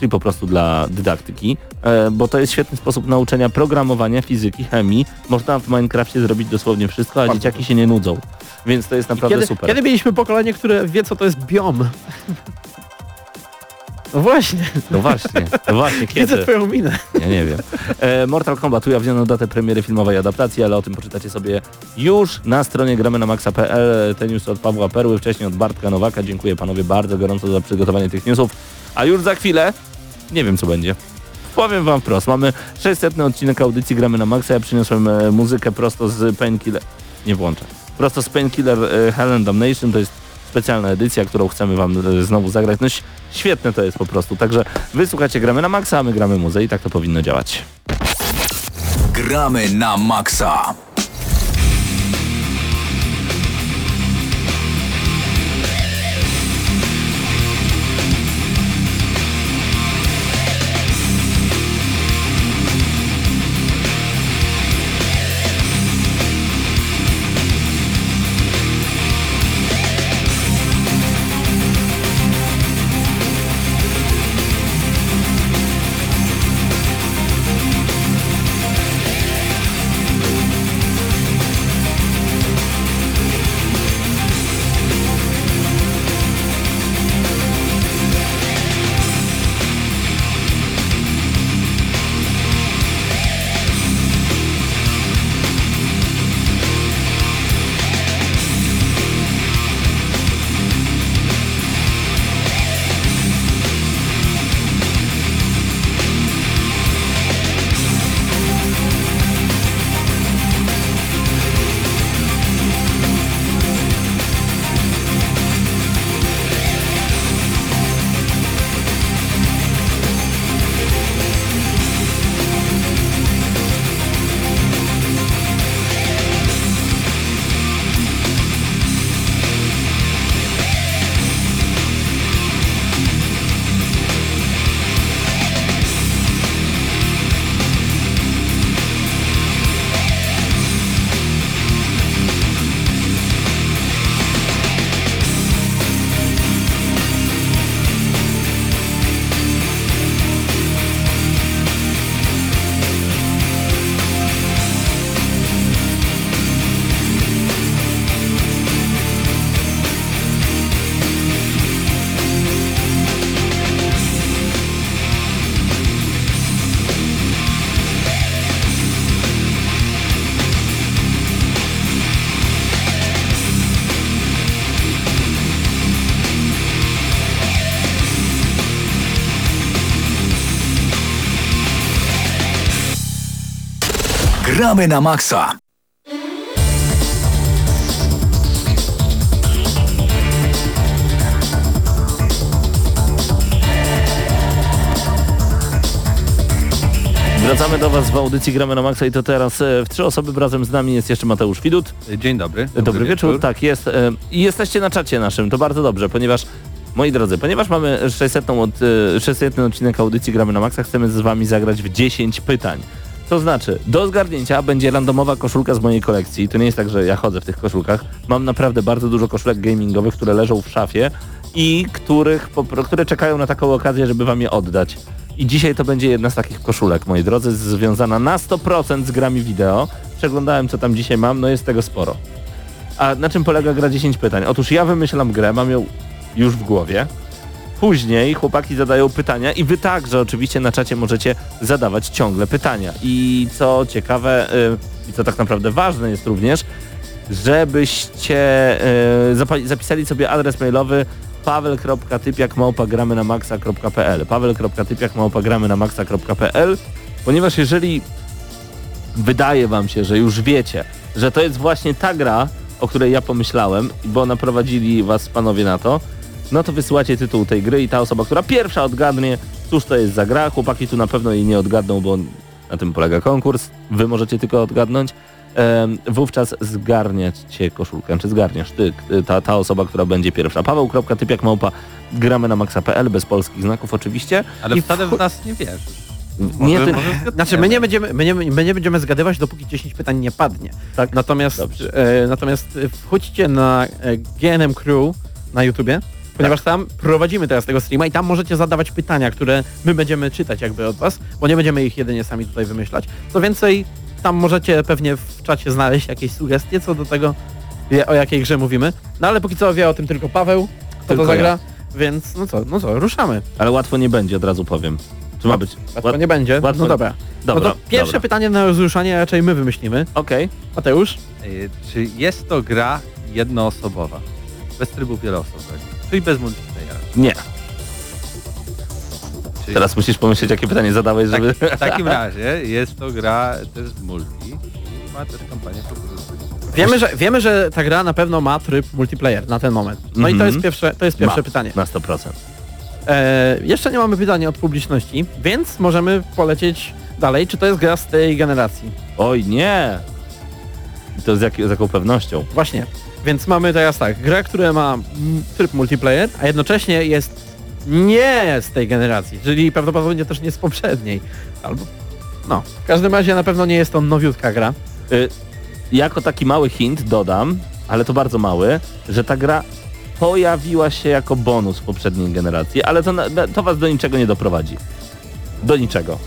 czyli po prostu dla dydaktyki, e, bo to jest świetny sposób nauczenia programowania, fizyki, chemii. Można w Minecrafcie zrobić dosłownie wszystko, a Bardzo dzieciaki się nie nudzą. Więc to jest naprawdę Kiedy, super. kiedy mieliśmy pokolenie, które wie co to jest biom? No właśnie, No właśnie, no właśnie, widzę kiedy? twoją minę. Ja nie wiem. E, Mortal Kombat ujawniono datę premiery filmowej adaptacji, ale o tym poczytacie sobie już na stronie gramy na maxa.pl. Te newsy od Pawła Perły, wcześniej od Bartka Nowaka. Dziękuję panowie bardzo gorąco za przygotowanie tych newsów. A już za chwilę nie wiem co będzie. Powiem wam wprost, mamy 600 odcinek audycji Gramy na Maxa, ja przyniosłem e, muzykę prosto z Painkiller, nie włączę, prosto z Painkiller e, Hell and Damnation, to jest specjalna edycja, którą chcemy wam e, znowu zagrać. No świetne to jest po prostu, także wysłuchacie Gramy na Maxa, a my gramy muzę i tak to powinno działać. Gramy na maksa. Gramy na maksa. Wracamy do Was w audycji Gramy na Maxa i to teraz e, w trzy osoby razem z nami jest jeszcze Mateusz Widut. Dzień dobry. Dobry, wieczór. Tak, jest. e, I jesteście na czacie naszym, to bardzo dobrze, ponieważ moi drodzy, ponieważ mamy 600, od, e, 600 odcinek audycji Gramy na Maxa, chcemy z Wami zagrać w 10 pytań. To znaczy, do zgarnięcia będzie randomowa koszulka z mojej kolekcji. To nie jest tak, że ja chodzę w tych koszulkach. Mam naprawdę bardzo dużo koszulek gamingowych, które leżą w szafie i których, które czekają na taką okazję, żeby Wam je oddać. I dzisiaj to będzie jedna z takich koszulek, moi drodzy, związana na 100% z grami wideo. Przeglądałem, co tam dzisiaj mam, no jest tego sporo. A na czym polega gra 10 pytań? Otóż ja wymyślam grę, mam ją już w głowie. Później chłopaki zadają pytania i wy także oczywiście na czacie możecie zadawać ciągle pytania. I co ciekawe y, i co tak naprawdę ważne jest również, żebyście y, zapisali sobie adres mailowy paweł.typiak.gramy na maxa.pl paweł.typiak.gramy na ponieważ jeżeli wydaje wam się, że już wiecie, że to jest właśnie ta gra, o której ja pomyślałem, bo naprowadzili was panowie na to, no to wysyłacie tytuł tej gry i ta osoba, która pierwsza odgadnie, cóż to jest za gra, chłopaki tu na pewno jej nie odgadną, bo na tym polega konkurs, wy możecie tylko odgadnąć, em, wówczas zgarniacie koszulkę, czy zgarniasz ty, ta, ta osoba, która będzie pierwsza. Paweł.typiak małpa gramy na maxa.pl, bez polskich znaków oczywiście. Ale I wcho- w nas nie wierzysz. Nie, Może- ty, może. Znaczy my nie będziemy, my nie, my nie będziemy zgadywać, dopóki 10 pytań nie padnie. tak, Natomiast, e, natomiast e, wchodźcie na e, GNM Crew na YouTubie, ponieważ tam prowadzimy teraz tego streama i tam możecie zadawać pytania, które my będziemy czytać jakby od was, bo nie będziemy ich jedynie sami tutaj wymyślać. Co więcej, tam możecie pewnie w czacie znaleźć jakieś sugestie co do tego, o jakiej grze mówimy. No ale póki co wie o tym tylko Paweł, kto Tylko to zagra. więc no co, no co, ruszamy. Ale łatwo nie będzie, od razu powiem. Czy ma być? Łatwo Łat- nie będzie. łatwo- No dobra. Dobra, no to pierwsze dobra. pytanie na rozruszanie raczej my wymyślimy. Okej. Mateusz? Y, Czy jest to gra jednoosobowa? Bez trybu wieloosobowego? Czyli bez multiplayera? Nie. Czyli Teraz musisz pomyśleć, jakie pytanie zadałeś, żeby... tak, w takim razie jest to gra też z multi i ma też kampanię po prostu. Wiemy że, wiemy, że ta gra na pewno ma tryb multiplayer na ten moment. No i to Mhm. jest pierwsze, to jest pierwsze Ma. pytanie. Na 100%. E, jeszcze nie mamy pytania od publiczności, więc możemy polecieć dalej. Czy to jest gra z tej generacji? Oj, nie! I to z, jak, z jaką pewnością? Właśnie. Więc mamy teraz tak, grę, która ma tryb multiplayer, a jednocześnie jest nie z tej generacji, czyli prawdopodobnie też nie z poprzedniej. Albo... No, w każdym razie na pewno nie jest to nowiutka gra. Y, jako taki mały hint dodam, ale to bardzo mały, że ta gra pojawiła się jako bonus w poprzedniej generacji, ale to, to was do niczego nie doprowadzi. Do niczego.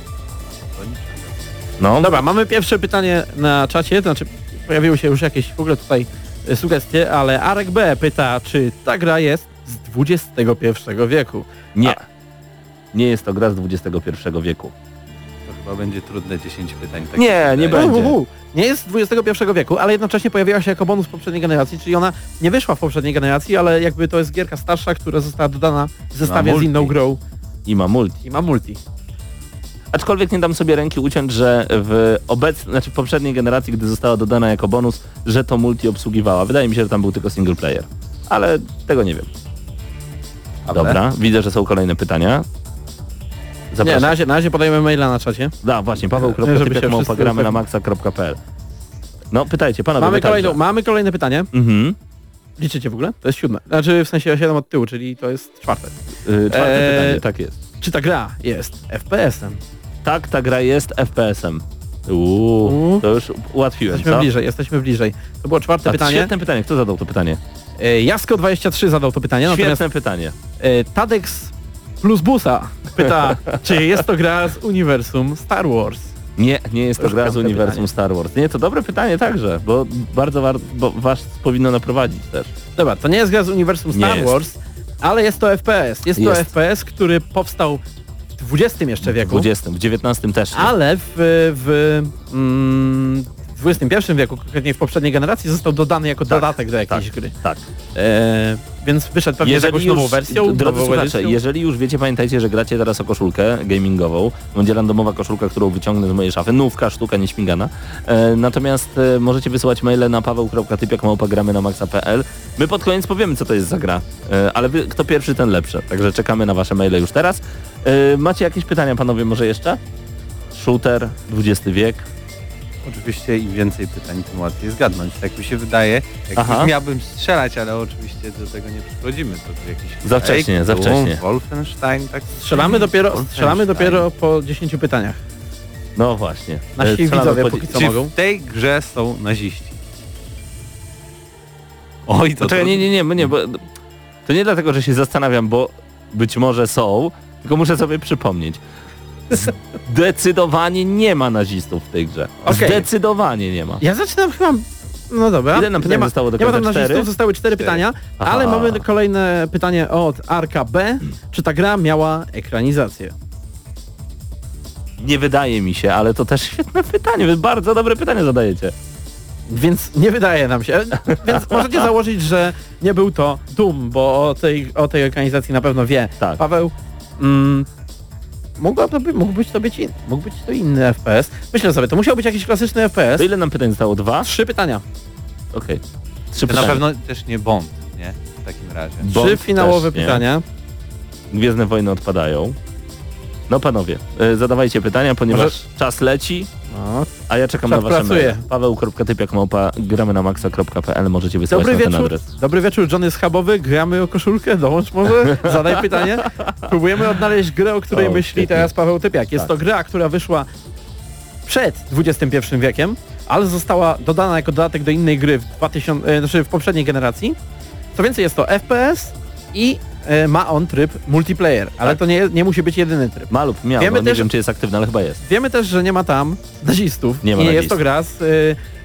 No, Dobra, mamy pierwsze pytanie na czacie, to znaczy pojawiły się już jakieś w ogóle tutaj sugestie, ale Arek B pyta, czy ta gra jest z XXI wieku. nie. Nie jest to gra z XXI wieku. To chyba będzie trudne 10 pytań. tak Nie, nie będzie. Uhuhu. Nie jest z XXI wieku, ale jednocześnie pojawiła się jako bonus poprzedniej generacji, czyli ona nie wyszła w poprzedniej generacji, ale jakby to jest gierka starsza, która została dodana w zestawie z inną grą I ma multi. i ma multi. Aczkolwiek nie dam sobie ręki uciąć, że w obecnej, znaczy w poprzedniej generacji, gdy została dodana jako bonus, że to multi obsługiwała. Wydaje mi się, że tam był tylko single player. Ale tego nie wiem. Dobra, widzę, że są kolejne pytania. Nie, Zapraszam. na razie, na razie podajemy maila na czacie. Da, właśnie, Żeby się paweł.typiak wszyscy gramy na maxa.pl No, pytajcie, panowie, Mamy kolejną, mamy kolejne pytanie. Mhm. Liczycie w ogóle? To jest siódme. Znaczy w sensie siedem od tyłu, czyli to jest czwarte. Yy, czwarte Eee, pytanie, tak jest. Czy ta gra jest FPS-em? Tak, ta gra jest FPS-em. Uuu, Uuu. to już ułatwiłem, Jesteśmy co? bliżej, jesteśmy bliżej. To było czwarte A, pytanie. Świetne pytanie, kto zadał to pytanie? E, Jasko23 zadał to pytanie, natomiast Świetne pytanie. e, Tadex plus Busa pyta, czy jest to gra z uniwersum Star Wars? Nie, nie jest to Już gra z uniwersum pytanie. Star Wars. Nie, to dobre pytanie także, bo bardzo war, bo was powinno naprowadzić też. Dobra, to nie jest gra z uniwersum Nie Star jest. Wars, ale jest to FPS. Jest, to Jest. FPS, który powstał XX jeszcze W wieku, 20, w 19 też. nie. ale w, w mm, XXI wieku, konkretnie w poprzedniej generacji, został dodany jako dodatek do jakiejś tak, gry. tak. E, więc wyszedł pewnie z jakąś nową wersją, drodzy nową słuchacze, edycją. jeżeli już wiecie, pamiętajcie, że gracie teraz o koszulkę gamingową. Będzie randomowa koszulka, którą wyciągnę z mojej szafy. Nówka, sztuka, nieśmigana. E, natomiast e, możecie wysyłać maile na paweł.typiak.gramy na maxa.pl. My pod koniec powiemy, co to jest za gra. E, ale wy, kto pierwszy, ten lepszy. Także czekamy na wasze maile już teraz. E, macie jakieś pytania, panowie, może jeszcze? Shooter, XX wiek. Oczywiście im więcej pytań, tym łatwiej zgadnąć. Tak mi się wydaje. Jak Aha. już miałbym strzelać, ale oczywiście do tego nie przychodzimy. To jakiś Za wcześnie, za wcześnie. Wolfenstein, tak? Strzelamy dopiero, Wolfenstein. strzelamy dopiero po 10 pytaniach. No właśnie. Nasi strzelamy widzowie po- póki co Czy mogą. w tej grze są naziści? Oj, to, Poczekaj, to nie, nie, nie, nie, bo to nie dlatego, że się zastanawiam, bo być może są, tylko muszę sobie przypomnieć. Zdecydowanie nie ma nazistów w tej grze. Okej. Zdecydowanie nie ma. Ja zaczynam chyba... No dobra. Ile nam pytań ma, zostało do nie ma tam końca? Cztery? nazistów, zostały cztery pytania, Aha. ale mamy kolejne pytanie od Arka B. Czy ta gra miała ekranizację? Nie wydaje mi się, ale to też świetne pytanie. Wy bardzo dobre pytanie zadajecie. Więc nie wydaje nam się. Więc możecie założyć, że nie był to Doom, bo o tej, o tej ekranizacji na pewno wie Tak. Paweł. Mm, to by, mógł być to być in, mógł być to inny FPS. Myślę sobie, to musiał być jakiś klasyczny FPS. To ile nam pytań zostało? Dwa? Trzy pytania. Okej. Trzy to na pytania. pewno też nie Bond, nie? W takim razie. Bond Trzy finałowe też nie. pytania. Gwiezdne wojny odpadają. No panowie, e, zadawajcie pytania, ponieważ Może- czas leci, No. a ja czekam Czas na wasze pracuje. maile. Paweł.typiak małpa gramy na maxa.pl możecie wysłać Dobry na wieczór. adres. Dobry wieczór, Johnny Schabowy. Gramy o koszulkę, dołącz może, zadaj pytanie. Próbujemy odnaleźć grę, o której O, myśli świetnie. teraz Paweł Typiak. Jest Tak. to gra, która wyszła przed XXI wiekiem, ale została dodana jako dodatek do innej gry w, 2000, e, znaczy w poprzedniej generacji. Co więcej, jest to FPS i ma on tryb multiplayer, ale Tak. to nie, nie musi być jedyny tryb. Ma lub miał, Wiemy no, nie też- wiem czy jest aktywny, ale chyba jest. Wiemy też, że nie ma tam nazistów Nie ma nie jest to gra z e,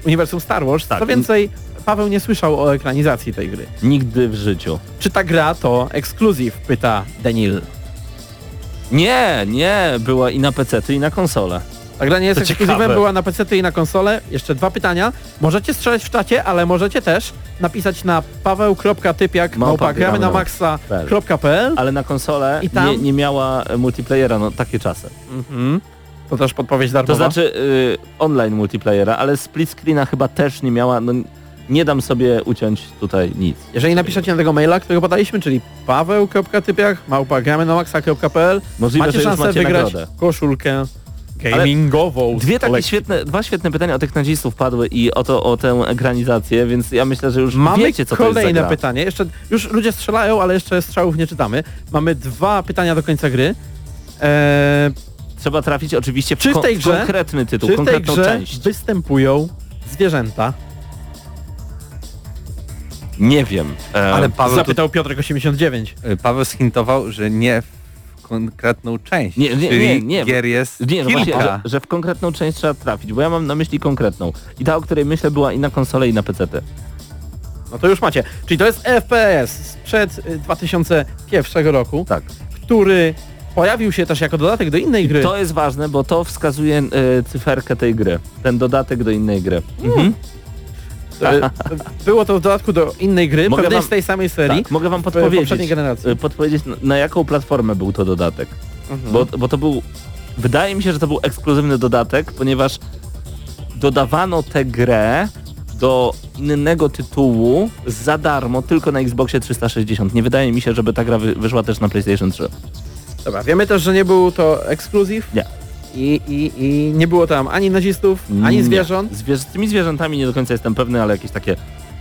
uniwersum Star Wars. Tak. Co więcej, Paweł nie słyszał o ekranizacji tej gry. Nigdy w życiu. Czy ta gra to ekskluzyw? Pyta Daniel. Nie, nie, była i na PC, i na konsolę. Ta gra nie jest ekskluzywem, była na PC i na konsolę. Jeszcze dwa pytania. Możecie strzelać w czacie, ale możecie też napisać na paweł.typiak Małpa gramy na maxa.pl Ale na konsolę I tam? nie, nie miała e, multiplayera, no takie czasy. mhm. To też podpowiedź darmowa. To znaczy y, online multiplayera, ale split screena chyba też nie miała, no nie dam sobie uciąć tutaj nic. Jeżeli napiszecie na tego maila, którego podaliśmy, czyli paweł.typiak małpa gramy na maxa.pl Możliwe, macie szansę macie wygrać nagrodę. koszulkę gamingową. Dwie takie kolekcji. świetne, dwa świetne pytania o technadzistów padły i o, to, o tę ekranizację, więc ja myślę, że już Mamy wiecie, co to jest za kolejne pytanie. Jeszcze już ludzie strzelają, ale jeszcze strzałów nie czytamy. Mamy dwa pytania do końca gry. Eee, Trzeba trafić oczywiście w, Czy w tej w grze- konkretny tytuł, czy w tej konkretną grze część. występują zwierzęta? Nie wiem. E, Ale Paweł, Zapytał Piotrek 89. y, Paweł shintował, że nie w konkretną część. Nie, nie, czyli nie, nie. gier jest Nie, no właśnie, że, że w konkretną część trzeba trafić, bo ja mam na myśli konkretną. I ta, o której myślę, była i na konsolę, i na PC. No to już macie. Czyli to jest FPS sprzed y, 2001 roku, Tak. który pojawił się też jako dodatek do innej gry. To jest ważne, bo to wskazuje e, cyferkę tej gry. Ten dodatek do innej gry. Mhm. Y, Było to w dodatku do innej gry, Mogę wam- z tej samej serii. Tak, mogę wam podpowiedzieć, e, podpowiedzieć na, jaką platformę był to dodatek. Mhm. Bo, bo to był, wydaje mi się, że to był ekskluzywny dodatek, ponieważ dodawano tę grę do innego tytułu za darmo tylko na Xboxie 360. Nie wydaje mi się, żeby ta gra wy, wyszła też na PlayStation 3. Dobra, wiemy też, że nie był to ekskluzyw. Nie. I, i, I nie było tam ani nazistów, ani Nie. zwierząt. Zwierzę, z tymi zwierzętami nie do końca jestem pewny, ale jakieś takie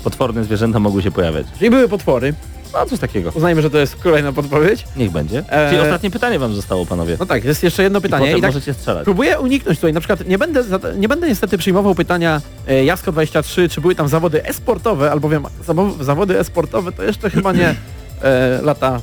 potworne zwierzęta mogły się pojawiać. Czyli były potwory. No coś takiego. Uznajmy, że to jest kolejna podpowiedź. Niech będzie. Eee. Czyli ostatnie pytanie wam zostało, panowie. No tak, jest jeszcze jedno I pytanie. potem I tak możecie strzelać. próbuję uniknąć tutaj, na przykład nie będę, nie będę niestety przyjmował pytania e, Jasko23, czy były tam zawody esportowe, albowiem zawo- zawody esportowe to jeszcze chyba nie e, lata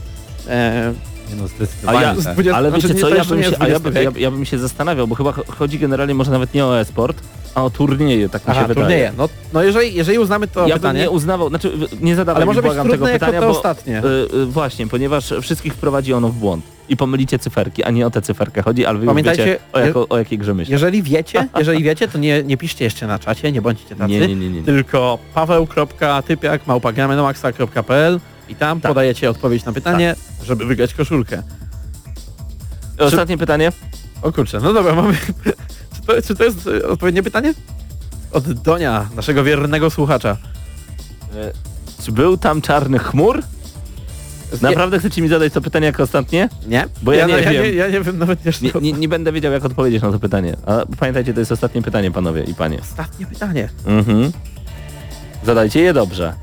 e, Nie no, A zdecydowanie ja, z tak. 20 ale znaczy wiecie co, ja bym, się, a ja, 20 by- ja, ja bym się zastanawiał, bo chyba cho- chodzi generalnie może nawet nie o e-sport, a o turnieje, tak mi Aha, się wydaje. turnieje. No, no jeżeli, jeżeli uznamy to ja bym pytanie, nie uznawał, znaczy nie zadawaj ale może być błagam tego trudne jako pytania, to bo ostatnie. y, y, właśnie, ponieważ wszystkich wprowadzi ono w błąd i pomylicie cyferki, a nie o tę cyferkę chodzi, ale wy Pamiętajcie, wiecie o, jako, o jakiej grze myślę. Jeżeli wiecie, jeżeli wiecie, to nie, nie piszcie jeszcze na czacie, nie bądźcie tacy. Nie, nie, nie, nie. nie. Tylko paweł.typiak małpagramenomaxa.pl i tam Tak. podajecie odpowiedź na pytanie, żeby wygrać koszulkę. Ostatnie pytanie. O kurczę, no dobra, mamy... czy, to, czy to jest e, odpowiednie pytanie? Od Donia, naszego wiernego słuchacza. Y, Czy był tam czarny chmur? Naprawdę chcecie mi zadać to pytanie jako ostatnie? Nie? Bo ja nie ja, wiem. Nie, ja nie wiem nawet jeszcze. Nie, nie, nie będę wiedział jak odpowiedzieć na to pytanie. Pamiętajcie, to jest ostatnie pytanie, panowie i panie. Ostatnie pytanie. Mhm. Zadajcie je dobrze.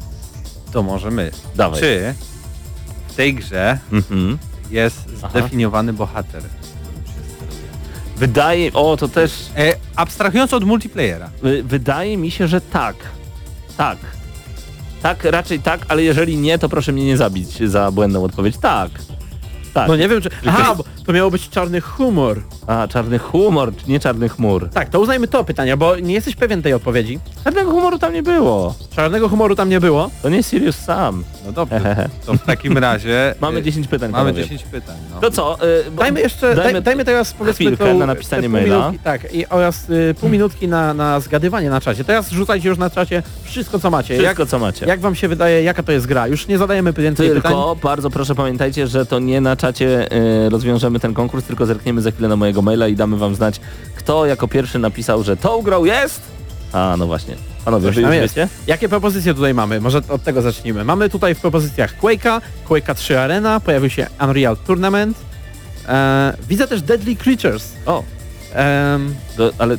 To może my. Dawaj. Czy w tej grze Mhm. jest Aha. zdefiniowany bohater? Wydaje, o to też, E, abstrahując od multiplayera. y, wydaje mi się, że tak. Tak. Tak, raczej tak, ale jeżeli nie, to proszę mnie nie zabić za błędną odpowiedź. Tak. Tak. No nie wiem czy... Aha, bo to miało być czarny humor. A, czarny humor, nie czarny chmur. Tak, to uznajmy to pytanie, bo nie jesteś pewien tej odpowiedzi. Czarnego humoru tam nie było. Czarnego humoru tam nie było. To nie Sirius sam. No dobrze, to w takim razie... Mamy e, 10 pytań, Mamy panowie. 10 pytań. No. To co? y, bo- Dajmy jeszcze, dajmy- daj, dajmy teraz powiedzmy chwilkę tą, na napisanie maila. Minutki, tak, i oraz y, pół minutki na, na zgadywanie na czacie. Teraz rzucajcie już na czacie wszystko co macie. Wszystko jak, co macie. jak wam się wydaje, jaka to jest gra? Już nie zadajemy więcej pytań. Tylko bardzo proszę pamiętajcie, że to nie na czacie y, rozwiążemy ten konkurs, tylko zerkniemy za chwilę na mojego maila i damy wam znać, kto jako pierwszy napisał, że tą grą jest. A, no właśnie. Panowie, Coś wy już wiecie? Jakie propozycje tutaj mamy? Może od tego zacznijmy. Mamy tutaj w propozycjach Quake'a, Quake'a 3 Arena, pojawił się Unreal Tournament. E, widzę też Deadly Creatures. O, do, ale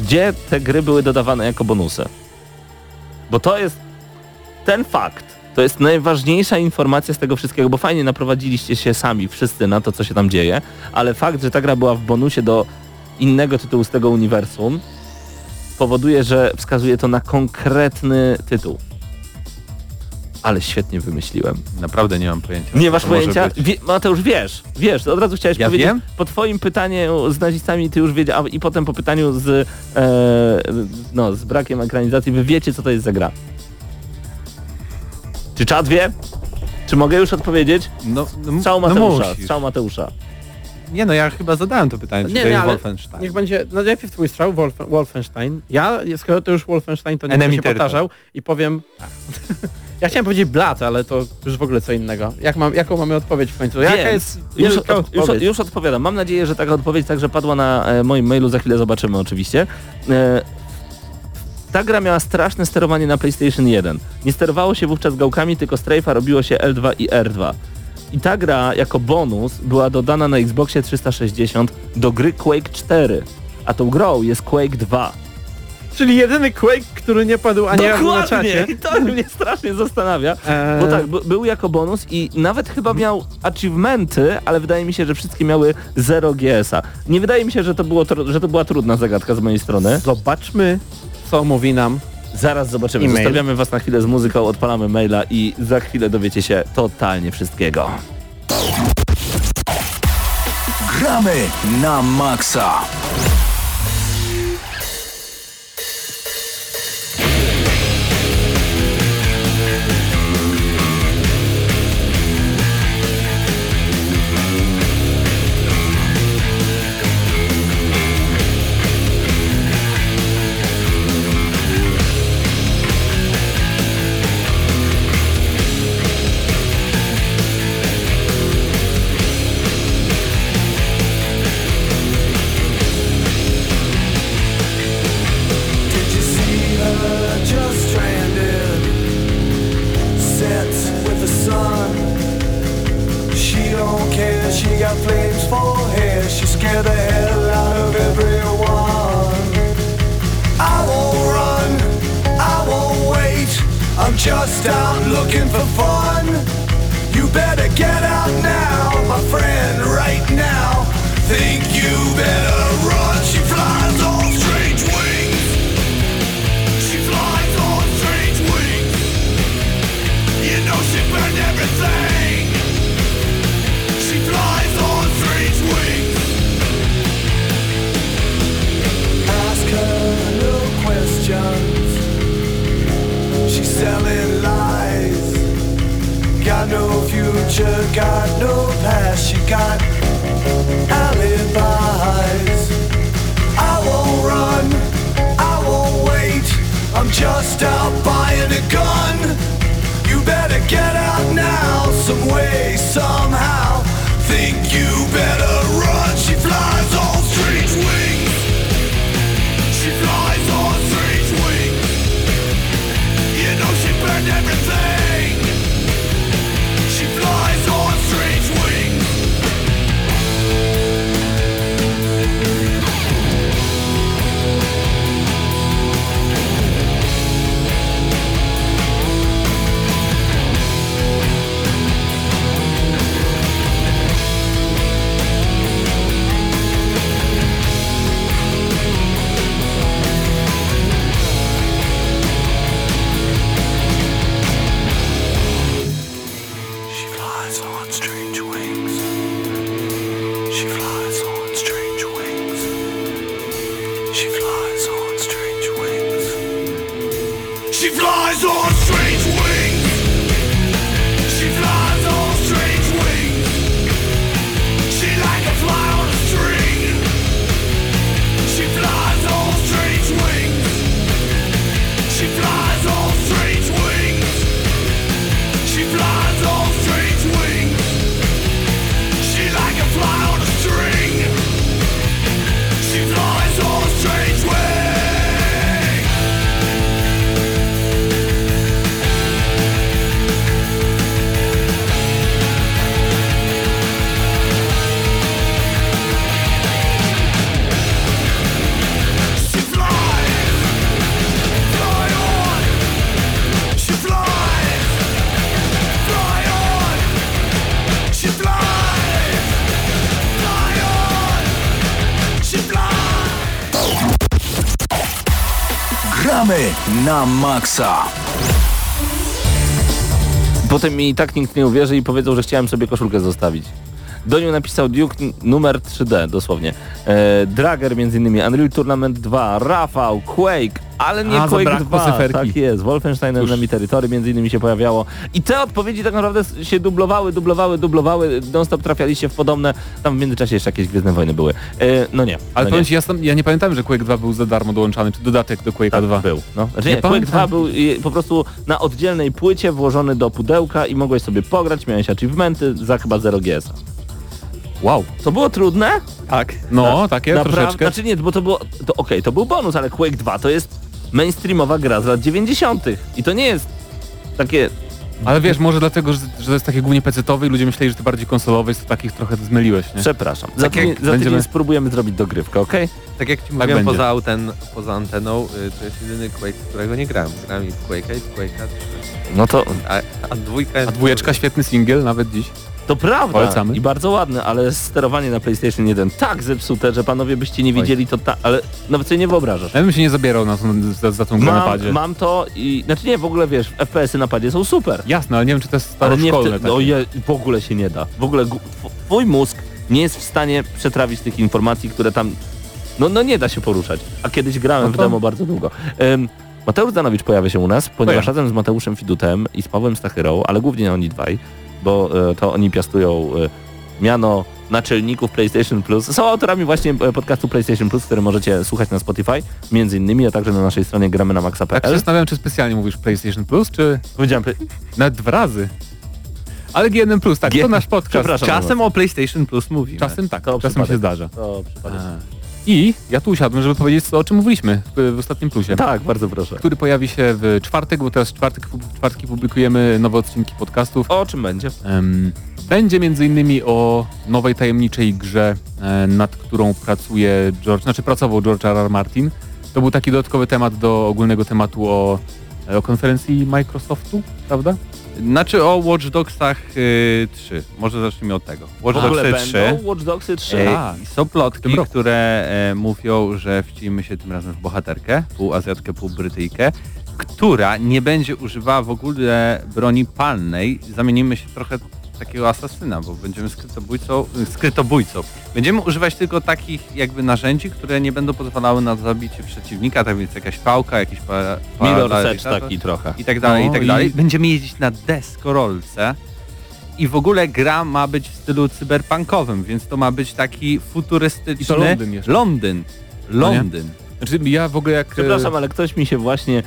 gdzie te gry były dodawane jako bonusy? Bo to jest ten fakt. To jest najważniejsza informacja z tego wszystkiego, bo fajnie naprowadziliście się sami wszyscy na to, co się tam dzieje, ale fakt, że ta gra była w bonusie do innego tytułu z tego uniwersum, powoduje, że wskazuje to na konkretny tytuł. Ale świetnie wymyśliłem. Naprawdę nie mam pojęcia. Nie masz pojęcia? Wie, Mateusz, wiesz, wiesz, od razu chciałeś Ja powiedzieć, wiem? po twoim pytaniu z nazistami ty już wiedziałeś, i potem po pytaniu z, e, no, z brakiem ekranizacji, wy wiecie, co to jest za gra. Czy czat wie? Czy mogę już odpowiedzieć? No, no, Strzał no Mateusza, musisz. strzał Mateusza. Nie no, ja chyba zadałem to pytanie, czy Nie, to nie, jest ale Wolfenstein. niech będzie, no najpierw twój strzał, Wolf, Wolfenstein. Ja, skoro to już Wolfenstein, to nie będę się powtarzał i powiem... ja chciałem powiedzieć blat, ale to już w ogóle co innego. Jak mam, jaką mamy odpowiedź w końcu? Jaka Wiem. jest Już, od, już, odpowiedź? już odpowiadam. Mam nadzieję, że taka odpowiedź także padła na e, moim mailu, za chwilę zobaczymy oczywiście. E, ta gra miała straszne sterowanie na PlayStation 1. Nie sterowało się wówczas gałkami, tylko strajfa robiło się L2 i R2. I ta gra jako bonus była dodana na Xboxie 360 do gry Quake 4. A tą grą jest Quake 2. Czyli jedyny Quake, który nie padł ani razu na czacie. I to mnie strasznie zastanawia. Eee, Bo tak, by- był jako bonus i nawet chyba miał achievementy, ale wydaje mi się, że wszystkie miały 0 GS-a. Nie wydaje mi się, że to, było, że to była trudna zagadka z mojej strony. Zobaczmy, co mówi nam. Zaraz zobaczymy. E-mail. Zostawiamy was na chwilę z muzyką, odpalamy maila i za chwilę dowiecie się totalnie wszystkiego. Gramy na maksa. Na maksa. Potem mi tak nikt nie uwierzy i powiedzą, że chciałem sobie koszulkę zostawić. Doniu napisał Duke numer 3D, dosłownie. E, Drager między innymi, Unreal Tournament 2, Rafał, Quake, ale nie A, Quake zabrakło 2. cyferki. Tak jest, Wolfenstein Cóż. Enemy Territory między innymi się pojawiało. I te odpowiedzi tak naprawdę się dublowały, dublowały, dublowały, non-stop trafialiście w podobne, tam w międzyczasie jeszcze jakieś Gwiezdne Wojny były. E, no nie. Ale no powiem nie. ci, ja, sam, ja nie pamiętam, że Quake 2 był za darmo dołączany, czy dodatek do Quake'a Tak, 2. był. No. Znaczy Nie nie, Quake pamiętam. 2 był po prostu na oddzielnej płycie włożony do pudełka i mogłeś sobie pograć, miałeś achievementy za chyba 0 GS. Wow. To było trudne? Tak. No, takie Naprawdę, troszeczkę. znaczy nie, bo to było, to okej, to był bonus, ale Quake 2 to jest mainstreamowa gra z lat 90. I to nie jest takie, Ale wiesz, może dlatego, że, że to jest takie głównie pecetowe i ludzie myśleli, że to bardziej konsolowe, jest to takich trochę zmyliłeś, nie? przepraszam, za Tak tydzień, za tydzień będziemy- spróbujemy zrobić dogrywkę, okej? Tak jak ci mówiłem, będzie. poza, auten, poza anteną, y, to jest jedyny Quake, którego nie grałem. Grałem i w Quake'a i w Quake'a 3. No to, A, a dwójka... A dwójeczka, świetny singiel, nawet dziś. To prawda Polecamy. i bardzo ładny, ale sterowanie na PlayStation 1 tak zepsute, że panowie byście nie widzieli to tak, ale nawet sobie nie wyobrażasz. Ja bym się nie zabierał na, tą- za, za tą grę na Mam, padzie. mam to i, znaczy nie, w ogóle wiesz, FPS-y na padzie są super. Jasne, ale nie wiem, czy to jest Ale nie w, staroszkolne no, je, w ogóle się nie da. W ogóle twój mózg nie jest w stanie przetrawić tych informacji, które tam... No, no nie da się poruszać. A kiedyś grałem No w to- demo bardzo długo. Ym, Mateusz Danowicz pojawia się u nas, ponieważ razem z Mateuszem Fidutem i z Pawłem Stachyrą, ale głównie oni dwaj, bo e, to oni piastują e, miano naczelników PlayStation Plus. Są autorami właśnie e, podcastu PlayStation Plus, który możecie słuchać na Spotify, między innymi, a także na naszej stronie gramy na Tak się maxa.pl. zastanawiam, czy specjalnie mówisz PlayStation Plus, czy Powiedziałem, nawet dwa razy. Ale GNM Plus, tak, G- to nasz podcast. Przepraszam. Czasem o PlayStation Plus mówimy. Czasem tak, To czasem przypadek. się zdarza. to przypadek. I ja tu usiadłem, żeby powiedzieć, co, o czym mówiliśmy w, w ostatnim plusie. Tak, bardzo proszę. Który pojawi się w czwartek, bo teraz w czwartek, w czwartki publikujemy nowe odcinki podcastów. O czym będzie? Em, będzie między innymi o nowej tajemniczej grze, e, nad którą pracuje George, znaczy pracował George R. R. Martin. To był taki dodatkowy temat do ogólnego tematu o, o konferencji Microsoftu, prawda? Znaczy o Watch Dogsach y, 3. Może zacznijmy od tego. Watch ogóle Dogsy 3. będą Watch Dogsy 3. E, A, i są plotki, które e, mówią, że wcimy się tym razem w bohaterkę, pół Azjatkę, pół Brytyjkę, która nie będzie używała w ogóle broni palnej. Zamienimy się trochę takiego asasyna, bo będziemy skrytobójcą, skrytobójcą. Będziemy używać tylko takich jakby narzędzi, które nie będą pozwalały na zabicie przeciwnika, tak więc jakaś pałka, jakiś pa, Mirror paralizator Edge taki trochę. i tak dalej, No i tak i- dalej. Będziemy jeździć na deskorolce i w ogóle gra ma być w stylu cyberpunkowym, więc to ma być taki futurystyczny I to Londyn jeszcze. Londyn. No? Londyn. Znaczy ja w ogóle jak... e, Przepraszam, ale ktoś mi się właśnie...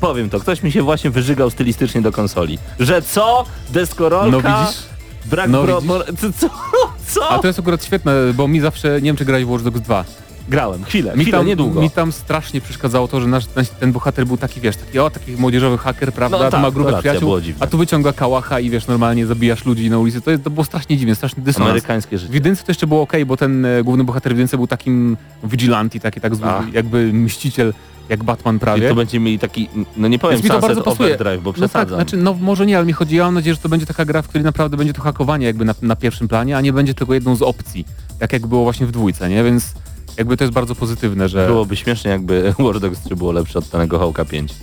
Powiem to, ktoś mi się właśnie wyżygał stylistycznie do konsoli. Że co? Deskorolka? No widzisz? Brak No mo- Co? Co? co? A to jest akurat świetne, bo mi zawsze, nie wiem czy grałeś w Watch Dogs 2. Grałem, chwilę, Mi chwilę, tam, niedługo. mi tam strasznie przeszkadzało to, że nasz, nasz, ten bohater był taki, wiesz, taki o, taki młodzieżowy haker, prawda, No tak, ma grupę przyjaciół, a tu wyciąga kałacha i wiesz, normalnie zabijasz ludzi na ulicy, to, jest, to było strasznie dziwne, straszny dysonans. Amerykańskie W życie. jedynce to jeszcze było ok, bo ten e, główny bohater w jedynce był takim vigilanti, taki tak zły, jakby mściciel, jak Batman I prawie. to będziemy mieli taki, no nie powiem Więc mi to Sunset bardzo pasuje. Overdrive, bo No tak, przesadzam. znaczy, no może nie, ale mi chodzi, ja mam nadzieję, że to będzie taka gra, w której naprawdę będzie to hakowanie jakby na, na pierwszym planie, a nie będzie tylko jedną z opcji, tak jak było właśnie w dwójce, nie? Więc jakby to jest bardzo pozytywne, że... Byłoby śmiesznie, jakby Watch Dogs 3 było lepsze od Tanego Hołka 5.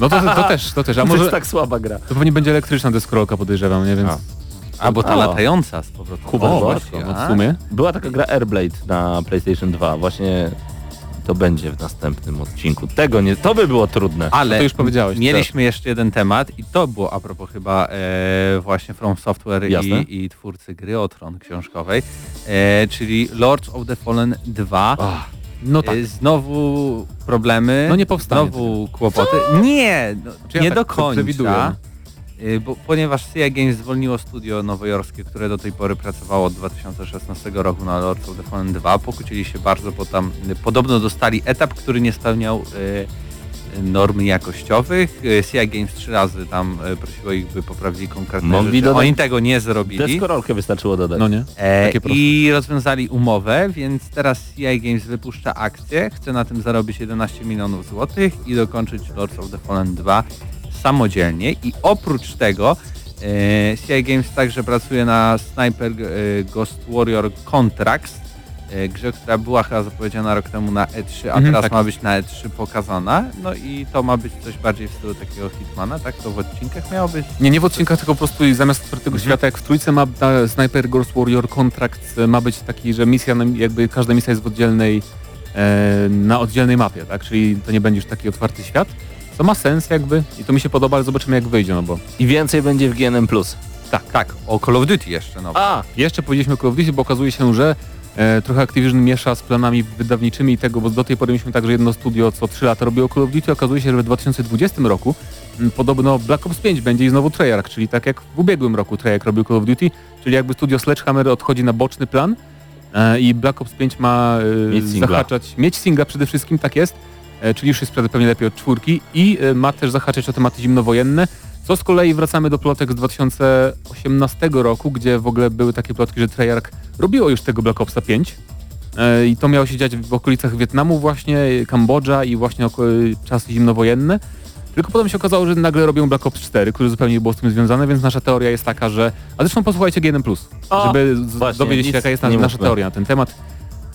No to, to, to też, to też, a To może jest tak słaba gra. to pewnie będzie elektryczna deskorolka podejrzewam, nie? Więc... A. Albo ta O. latająca z powrotem. O, właśnie, no a? w sumie. Była taka gra Airblade na PlayStation 2. Właśnie to będzie w następnym odcinku. Tego nie, to by było trudne. Ale To już powiedziałeś, mieliśmy jeszcze jeden temat i to było a propos chyba e, właśnie From Software i, i twórcy gry o Tron książkowej, e, czyli Lords of the Fallen 2. Ach, no tak. E, Znowu problemy. No nie powstanie Znowu kłopoty. Nie, no, ja nie tak do końca. Y, Bo, ponieważ CI Games zwolniło studio nowojorskie, które do tej pory pracowało od 2016 roku na Lords of the Fallen 2. Pokłócili się bardzo, bo tam y, podobno dostali etap, który nie spełniał y, norm jakościowych. CI Games trzy razy tam prosiło ich, by poprawili konkretne Mogli rzeczy. dodać- Oni tego nie zrobili. Deskorolkę wystarczyło dodać. No nie? E. I rozwiązali umowę, więc teraz CI Games wypuszcza akcję, chce na tym zarobić 11 milionów złotych i dokończyć Lords of the Fallen 2 samodzielnie i oprócz tego e, CI Games także pracuje na Sniper e, Ghost Warrior Contracts, e, grze, która była chyba zapowiedziana rok temu na E3, a Mhm, teraz tak. ma być na E3 pokazana. No i to ma być coś bardziej w stylu takiego Hitmana, tak? To w odcinkach miało być. Nie, nie w odcinkach, tylko po prostu zamiast otwartego Mhm. świata jak w trójce ma ta Sniper Ghost Warrior kontrakt e, ma być taki, że misja, jakby każda misja jest w oddzielnej, e, na oddzielnej mapie, tak? Czyli to nie będzie już taki otwarty świat. To ma sens jakby i to mi się podoba, ale zobaczymy jak wyjdzie, no bo I więcej będzie w GNM+. Tak, tak. O Call of Duty jeszcze, no. A, jeszcze powiedzieliśmy o Call of Duty, bo okazuje się, że e, trochę Activision miesza z planami wydawniczymi i tego, bo do tej pory mieliśmy tak, że jedno studio co 3 lata robiło Call of Duty, okazuje się, że w 2020 roku m, podobno Black Ops 5 będzie i znowu Treyarch, czyli tak jak w ubiegłym roku Treyarch robił Call of Duty, czyli jakby studio Sledgehammer odchodzi na boczny plan e, i Black Ops 5 ma e, Mieć singla. zahaczać, mieć singla przede wszystkim, tak jest, czyli już jest pewnie lepiej od czwórki i e, ma też zahaczać o tematy zimnowojenne, co z kolei wracamy do plotek z 2018 roku, gdzie w ogóle były takie plotki, że Treyarch robiło już tego Black Opsa 5 e, i to miało się dziać w okolicach Wietnamu właśnie, Kambodża i właśnie czasy zimnowojenne. Tylko potem się okazało, że nagle robią Black Ops 4, który zupełnie nie było z tym związany, więc nasza teoria jest taka, że... A zresztą posłuchajcie GNM+, O, żeby z- właśnie, dowiedzieć się jaka jest nasza, nasza teoria na ten temat.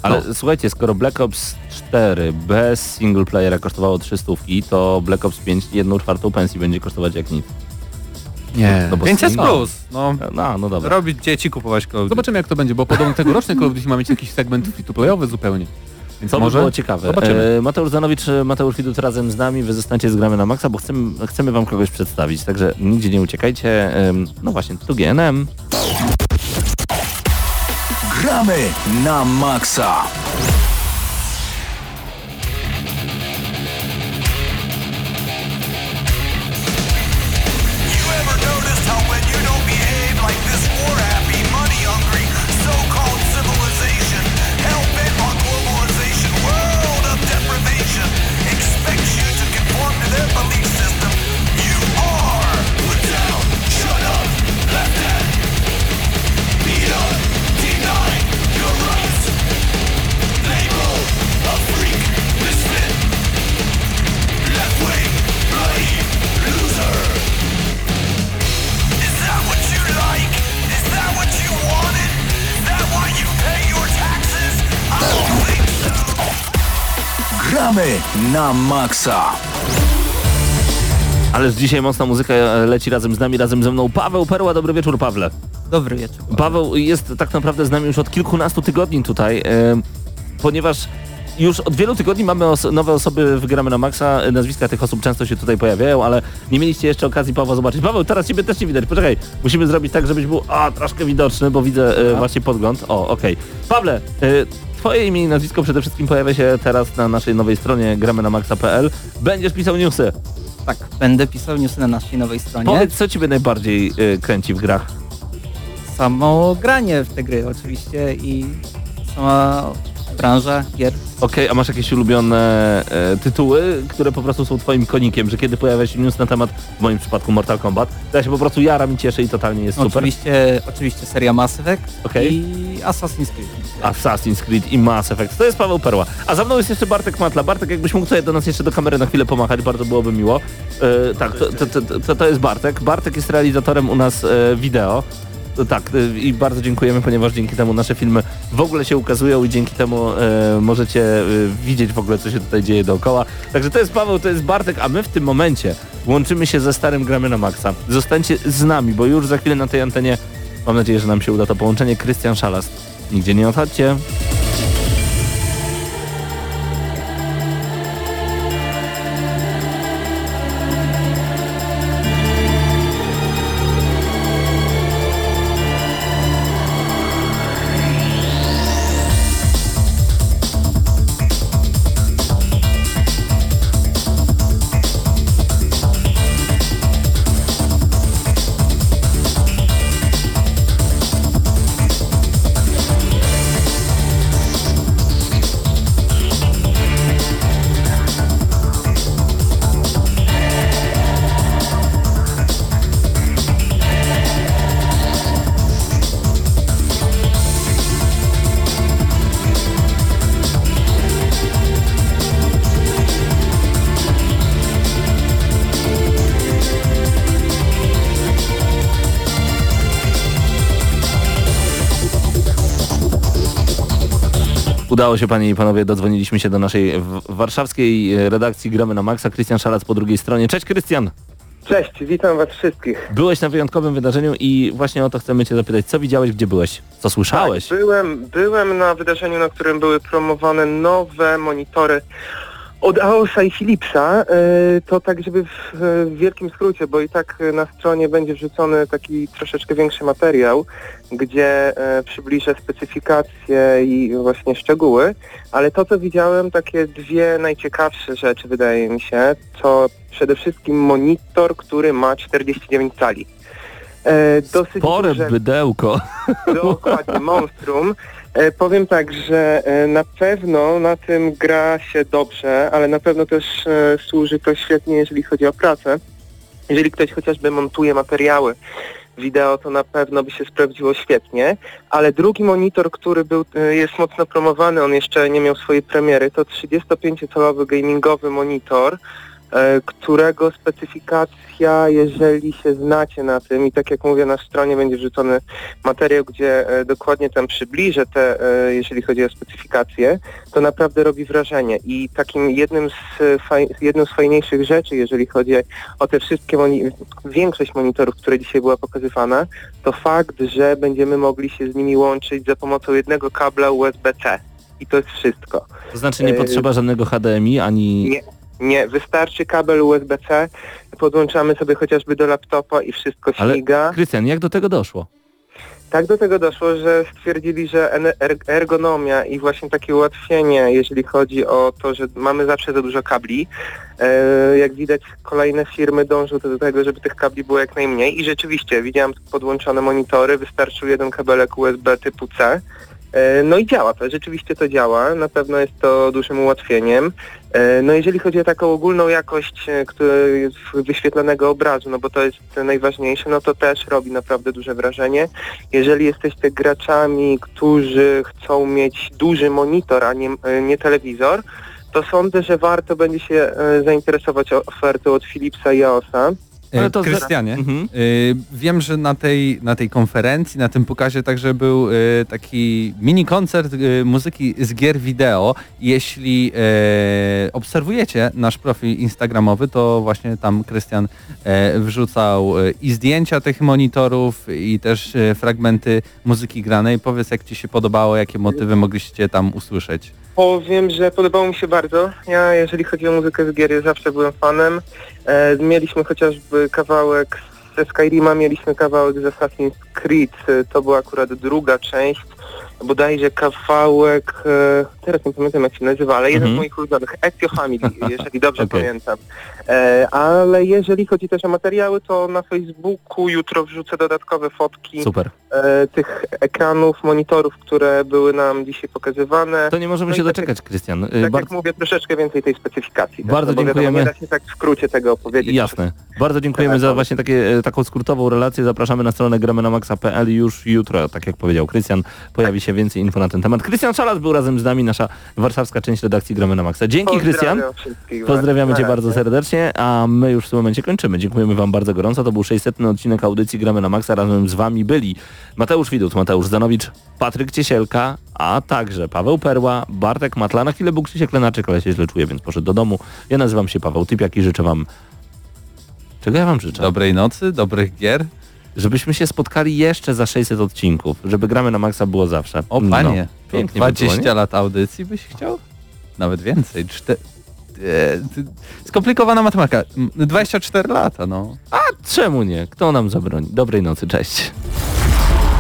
Ale No. słuchajcie, skoro Black Ops 4 bez single playera kosztowało 300, to Black Ops 5 jedną czwartą pensji będzie kosztować jak nic. Nie. No bo 500 single- plus. No, No, no dobra. robić dzieci, kupować Call. Zobaczymy jak to będzie, bo podobno tegoroczny Call of Duty ma mieć jakiś segment free-to-playowy zupełnie. Więc To może by było ciekawe. Zobaczymy. E, Mateusz Zanowicz, e, Mateusz Widut razem z nami, wy zostańcie z Gramy na Maxa, bo chcemy, chcemy wam kogoś przedstawić, także nigdzie nie uciekajcie. Em, No właśnie, tu GNM. Gramy na maksa. Na maksa. Ależ dzisiaj mocna muzyka e, leci razem z nami, razem ze mną Paweł Perła. Dobry wieczór, Pawle. Dobry wieczór. Paweł jest tak naprawdę z nami już od kilkunastu tygodni tutaj, e, ponieważ już od wielu tygodni mamy os- nowe osoby w Gramy na Maxa, nazwiska tych osób często się tutaj pojawiają, ale nie mieliście jeszcze okazji Pawła zobaczyć. Paweł, teraz ciebie też nie widać, poczekaj, musimy zrobić tak, żebyś był a, troszkę widoczny, bo widzę e, właśnie podgląd. O, okej. Pawle, e, twoje imię i nazwisko przede wszystkim pojawia się teraz na naszej nowej stronie gramy na maxa.pl. Będziesz pisał newsy. Tak, będę pisał newsy na naszej nowej stronie. Powiedz, co ciebie najbardziej e, kręci w grach? Samo granie w te gry oczywiście i sama branża gier. Okej, a masz jakieś ulubione e, tytuły, które po prostu są twoim konikiem, że kiedy pojawia się news na temat, w moim przypadku Mortal Kombat, to ja się po prostu jaram i cieszę i totalnie jest super. Oczywiście, oczywiście seria Mass Effect Okej. i Assassin's Creed. Assassin's Creed i Mass Effect. To jest Paweł Perła. A za mną jest jeszcze Bartek Matla. Bartek, jakbyś mógł tutaj do nas jeszcze do kamery na chwilę pomachać, bardzo byłoby miło. E, tak, to, to, to, to, to jest Bartek. Bartek jest realizatorem u nas e, wideo. Tak, e, i bardzo dziękujemy, ponieważ dzięki temu nasze filmy w ogóle się ukazują i dzięki temu e, możecie e, widzieć w ogóle, co się tutaj dzieje dookoła. Także to jest Paweł, to jest Bartek, a my w tym momencie łączymy się ze starym Gramy na Maxa. Zostańcie z nami, bo już za chwilę na tej antenie, mam nadzieję, że nam się uda to połączenie, Krystian Szalast. Nigdzie nie odchodźcie. Udało się panie i panowie, dodzwoniliśmy się do naszej warszawskiej e, redakcji Gramy na Maxa. Krystian Szalac po drugiej stronie. Cześć Krystian! Cześć, witam was wszystkich. Byłeś na wyjątkowym wydarzeniu i właśnie o to chcemy cię zapytać. Co widziałeś, gdzie byłeś? Co słyszałeś? Tak, byłem, byłem na wydarzeniu, na którym były promowane nowe monitory od AOSa i Philipsa. Yy, To tak, żeby w, w wielkim skrócie, bo i tak na stronie będzie wrzucony taki troszeczkę większy materiał, gdzie e, przybliżę specyfikacje i właśnie szczegóły, ale to, co widziałem, takie dwie najciekawsze rzeczy, wydaje mi się, to przede wszystkim monitor, który ma 49 cali. E, Dosyć Spore duże- bydełko. Dokładnie, Monstrum. E, powiem tak, że e, na pewno na tym gra się dobrze, ale na pewno też e, służy to świetnie, jeżeli chodzi o pracę. Jeżeli ktoś chociażby montuje materiały wideo, to na pewno by się sprawdziło świetnie, ale drugi monitor, który był, jest mocno promowany, on jeszcze nie miał swojej premiery, to 35-calowy gamingowy monitor, którego specyfikacja, jeżeli się znacie na tym i tak jak mówię na stronie będzie wrzucony materiał, gdzie e, dokładnie tam przybliżę te, e, jeżeli chodzi o specyfikację, to naprawdę robi wrażenie. I takim jednym z, e, faj, jedną z fajniejszych rzeczy, jeżeli chodzi o te wszystkie, moni- większość monitorów, które dzisiaj była pokazywana, to fakt, że będziemy mogli się z nimi łączyć za pomocą jednego kabla USB-C i to jest wszystko. To znaczy nie E, potrzeba żadnego HDMI ani... Nie, nie, wystarczy kabel USB-C, podłączamy sobie chociażby do laptopa i wszystko Ale śmiga. Krystian, jak do tego doszło? Tak do tego doszło, że stwierdzili, że er- ergonomia i właśnie takie ułatwienie, jeżeli chodzi o to, że mamy zawsze za dużo kabli. E, jak widać kolejne firmy dążą do tego, żeby tych kabli było jak najmniej i rzeczywiście widziałem podłączone monitory, wystarczył jeden kabelek USB typu C. E, No i działa to, rzeczywiście to działa, na pewno jest to dużym ułatwieniem. E, No jeżeli chodzi o taką ogólną jakość e, który wyświetlanego obrazu, no bo to jest najważniejsze, no to też robi naprawdę duże wrażenie. Jeżeli jesteście graczami, którzy chcą mieć duży monitor, a nie, nie telewizor, to sądzę, że warto będzie się zainteresować ofertą od Philipsa i AOSa. Za- Krystianie, Mhm. y, wiem, że na tej, na tej konferencji, na tym pokazie także był y, taki mini koncert muzyki z gier wideo. Jeśli obserwujecie nasz profil instagramowy, to właśnie tam Krystian wrzucał i zdjęcia tych monitorów i też fragmenty muzyki granej. Powiedz jak Ci się podobało, jakie motywy mogliście tam usłyszeć. Powiem, że podobało mi się bardzo. Ja, jeżeli chodzi o muzykę z gier, ja zawsze byłem fanem. E, mieliśmy chociażby kawałek ze Skyrima, mieliśmy kawałek z Assassin's Creed. E, To była akurat druga część. Bodajże kawałek, e, teraz nie pamiętam jak się nazywa, ale jeden Mhm. z moich ulubionych, Ezio Family, jeżeli dobrze Okej. pamiętam. E, ale jeżeli chodzi też o materiały, to na Facebooku jutro wrzucę dodatkowe fotki e, tych ekranów, monitorów, które były nam dzisiaj pokazywane. To nie możemy No się tak doczekać, Krystian. Tak jak bardzo- mówię, troszeczkę więcej tej specyfikacji. tak? Bardzo wiadomo, dziękujemy. Nie da się tak w skrócie tego opowiedzieć. Jasne. Bardzo dziękujemy Tak, za tak. właśnie takie, taką skrótową relację. Zapraszamy na stronę gramy na maxa.pl już jutro, tak jak powiedział Krystian, pojawi się więcej info na ten temat. Krystian Szalas był razem z nami, nasza warszawska część redakcji Gramy na Maxa. Dzięki Krystian. Pozdrawiam wszystkich was. Pozdrawiamy Cię bardzo serdecznie, a my już w tym momencie kończymy. Dziękujemy Wam bardzo gorąco. To był 600 odcinek audycji Gramy na Maxa. Razem z Wami byli Mateusz Widut, Mateusz Zanowicz, Patryk Ciesielka, a także Paweł Perła, Bartek Matla. Na chwilę był Krzysiek Lenaczyk, ale się źle czuje, więc poszedł do domu. Ja nazywam się Paweł Typiak i życzę Wam... Czego ja Wam życzę? Dobrej nocy, dobrych gier. Żebyśmy się spotkali jeszcze za 600 odcinków, żeby Gramy na Maxa było zawsze. O panie, No, pięknie by 20 było, nie? lat audycji byś chciał? Nawet więcej. Czte... e, Skomplikowana matematyka. M, 24 lata, no. A czemu nie? Kto nam zabroni? Dobrej nocy, cześć.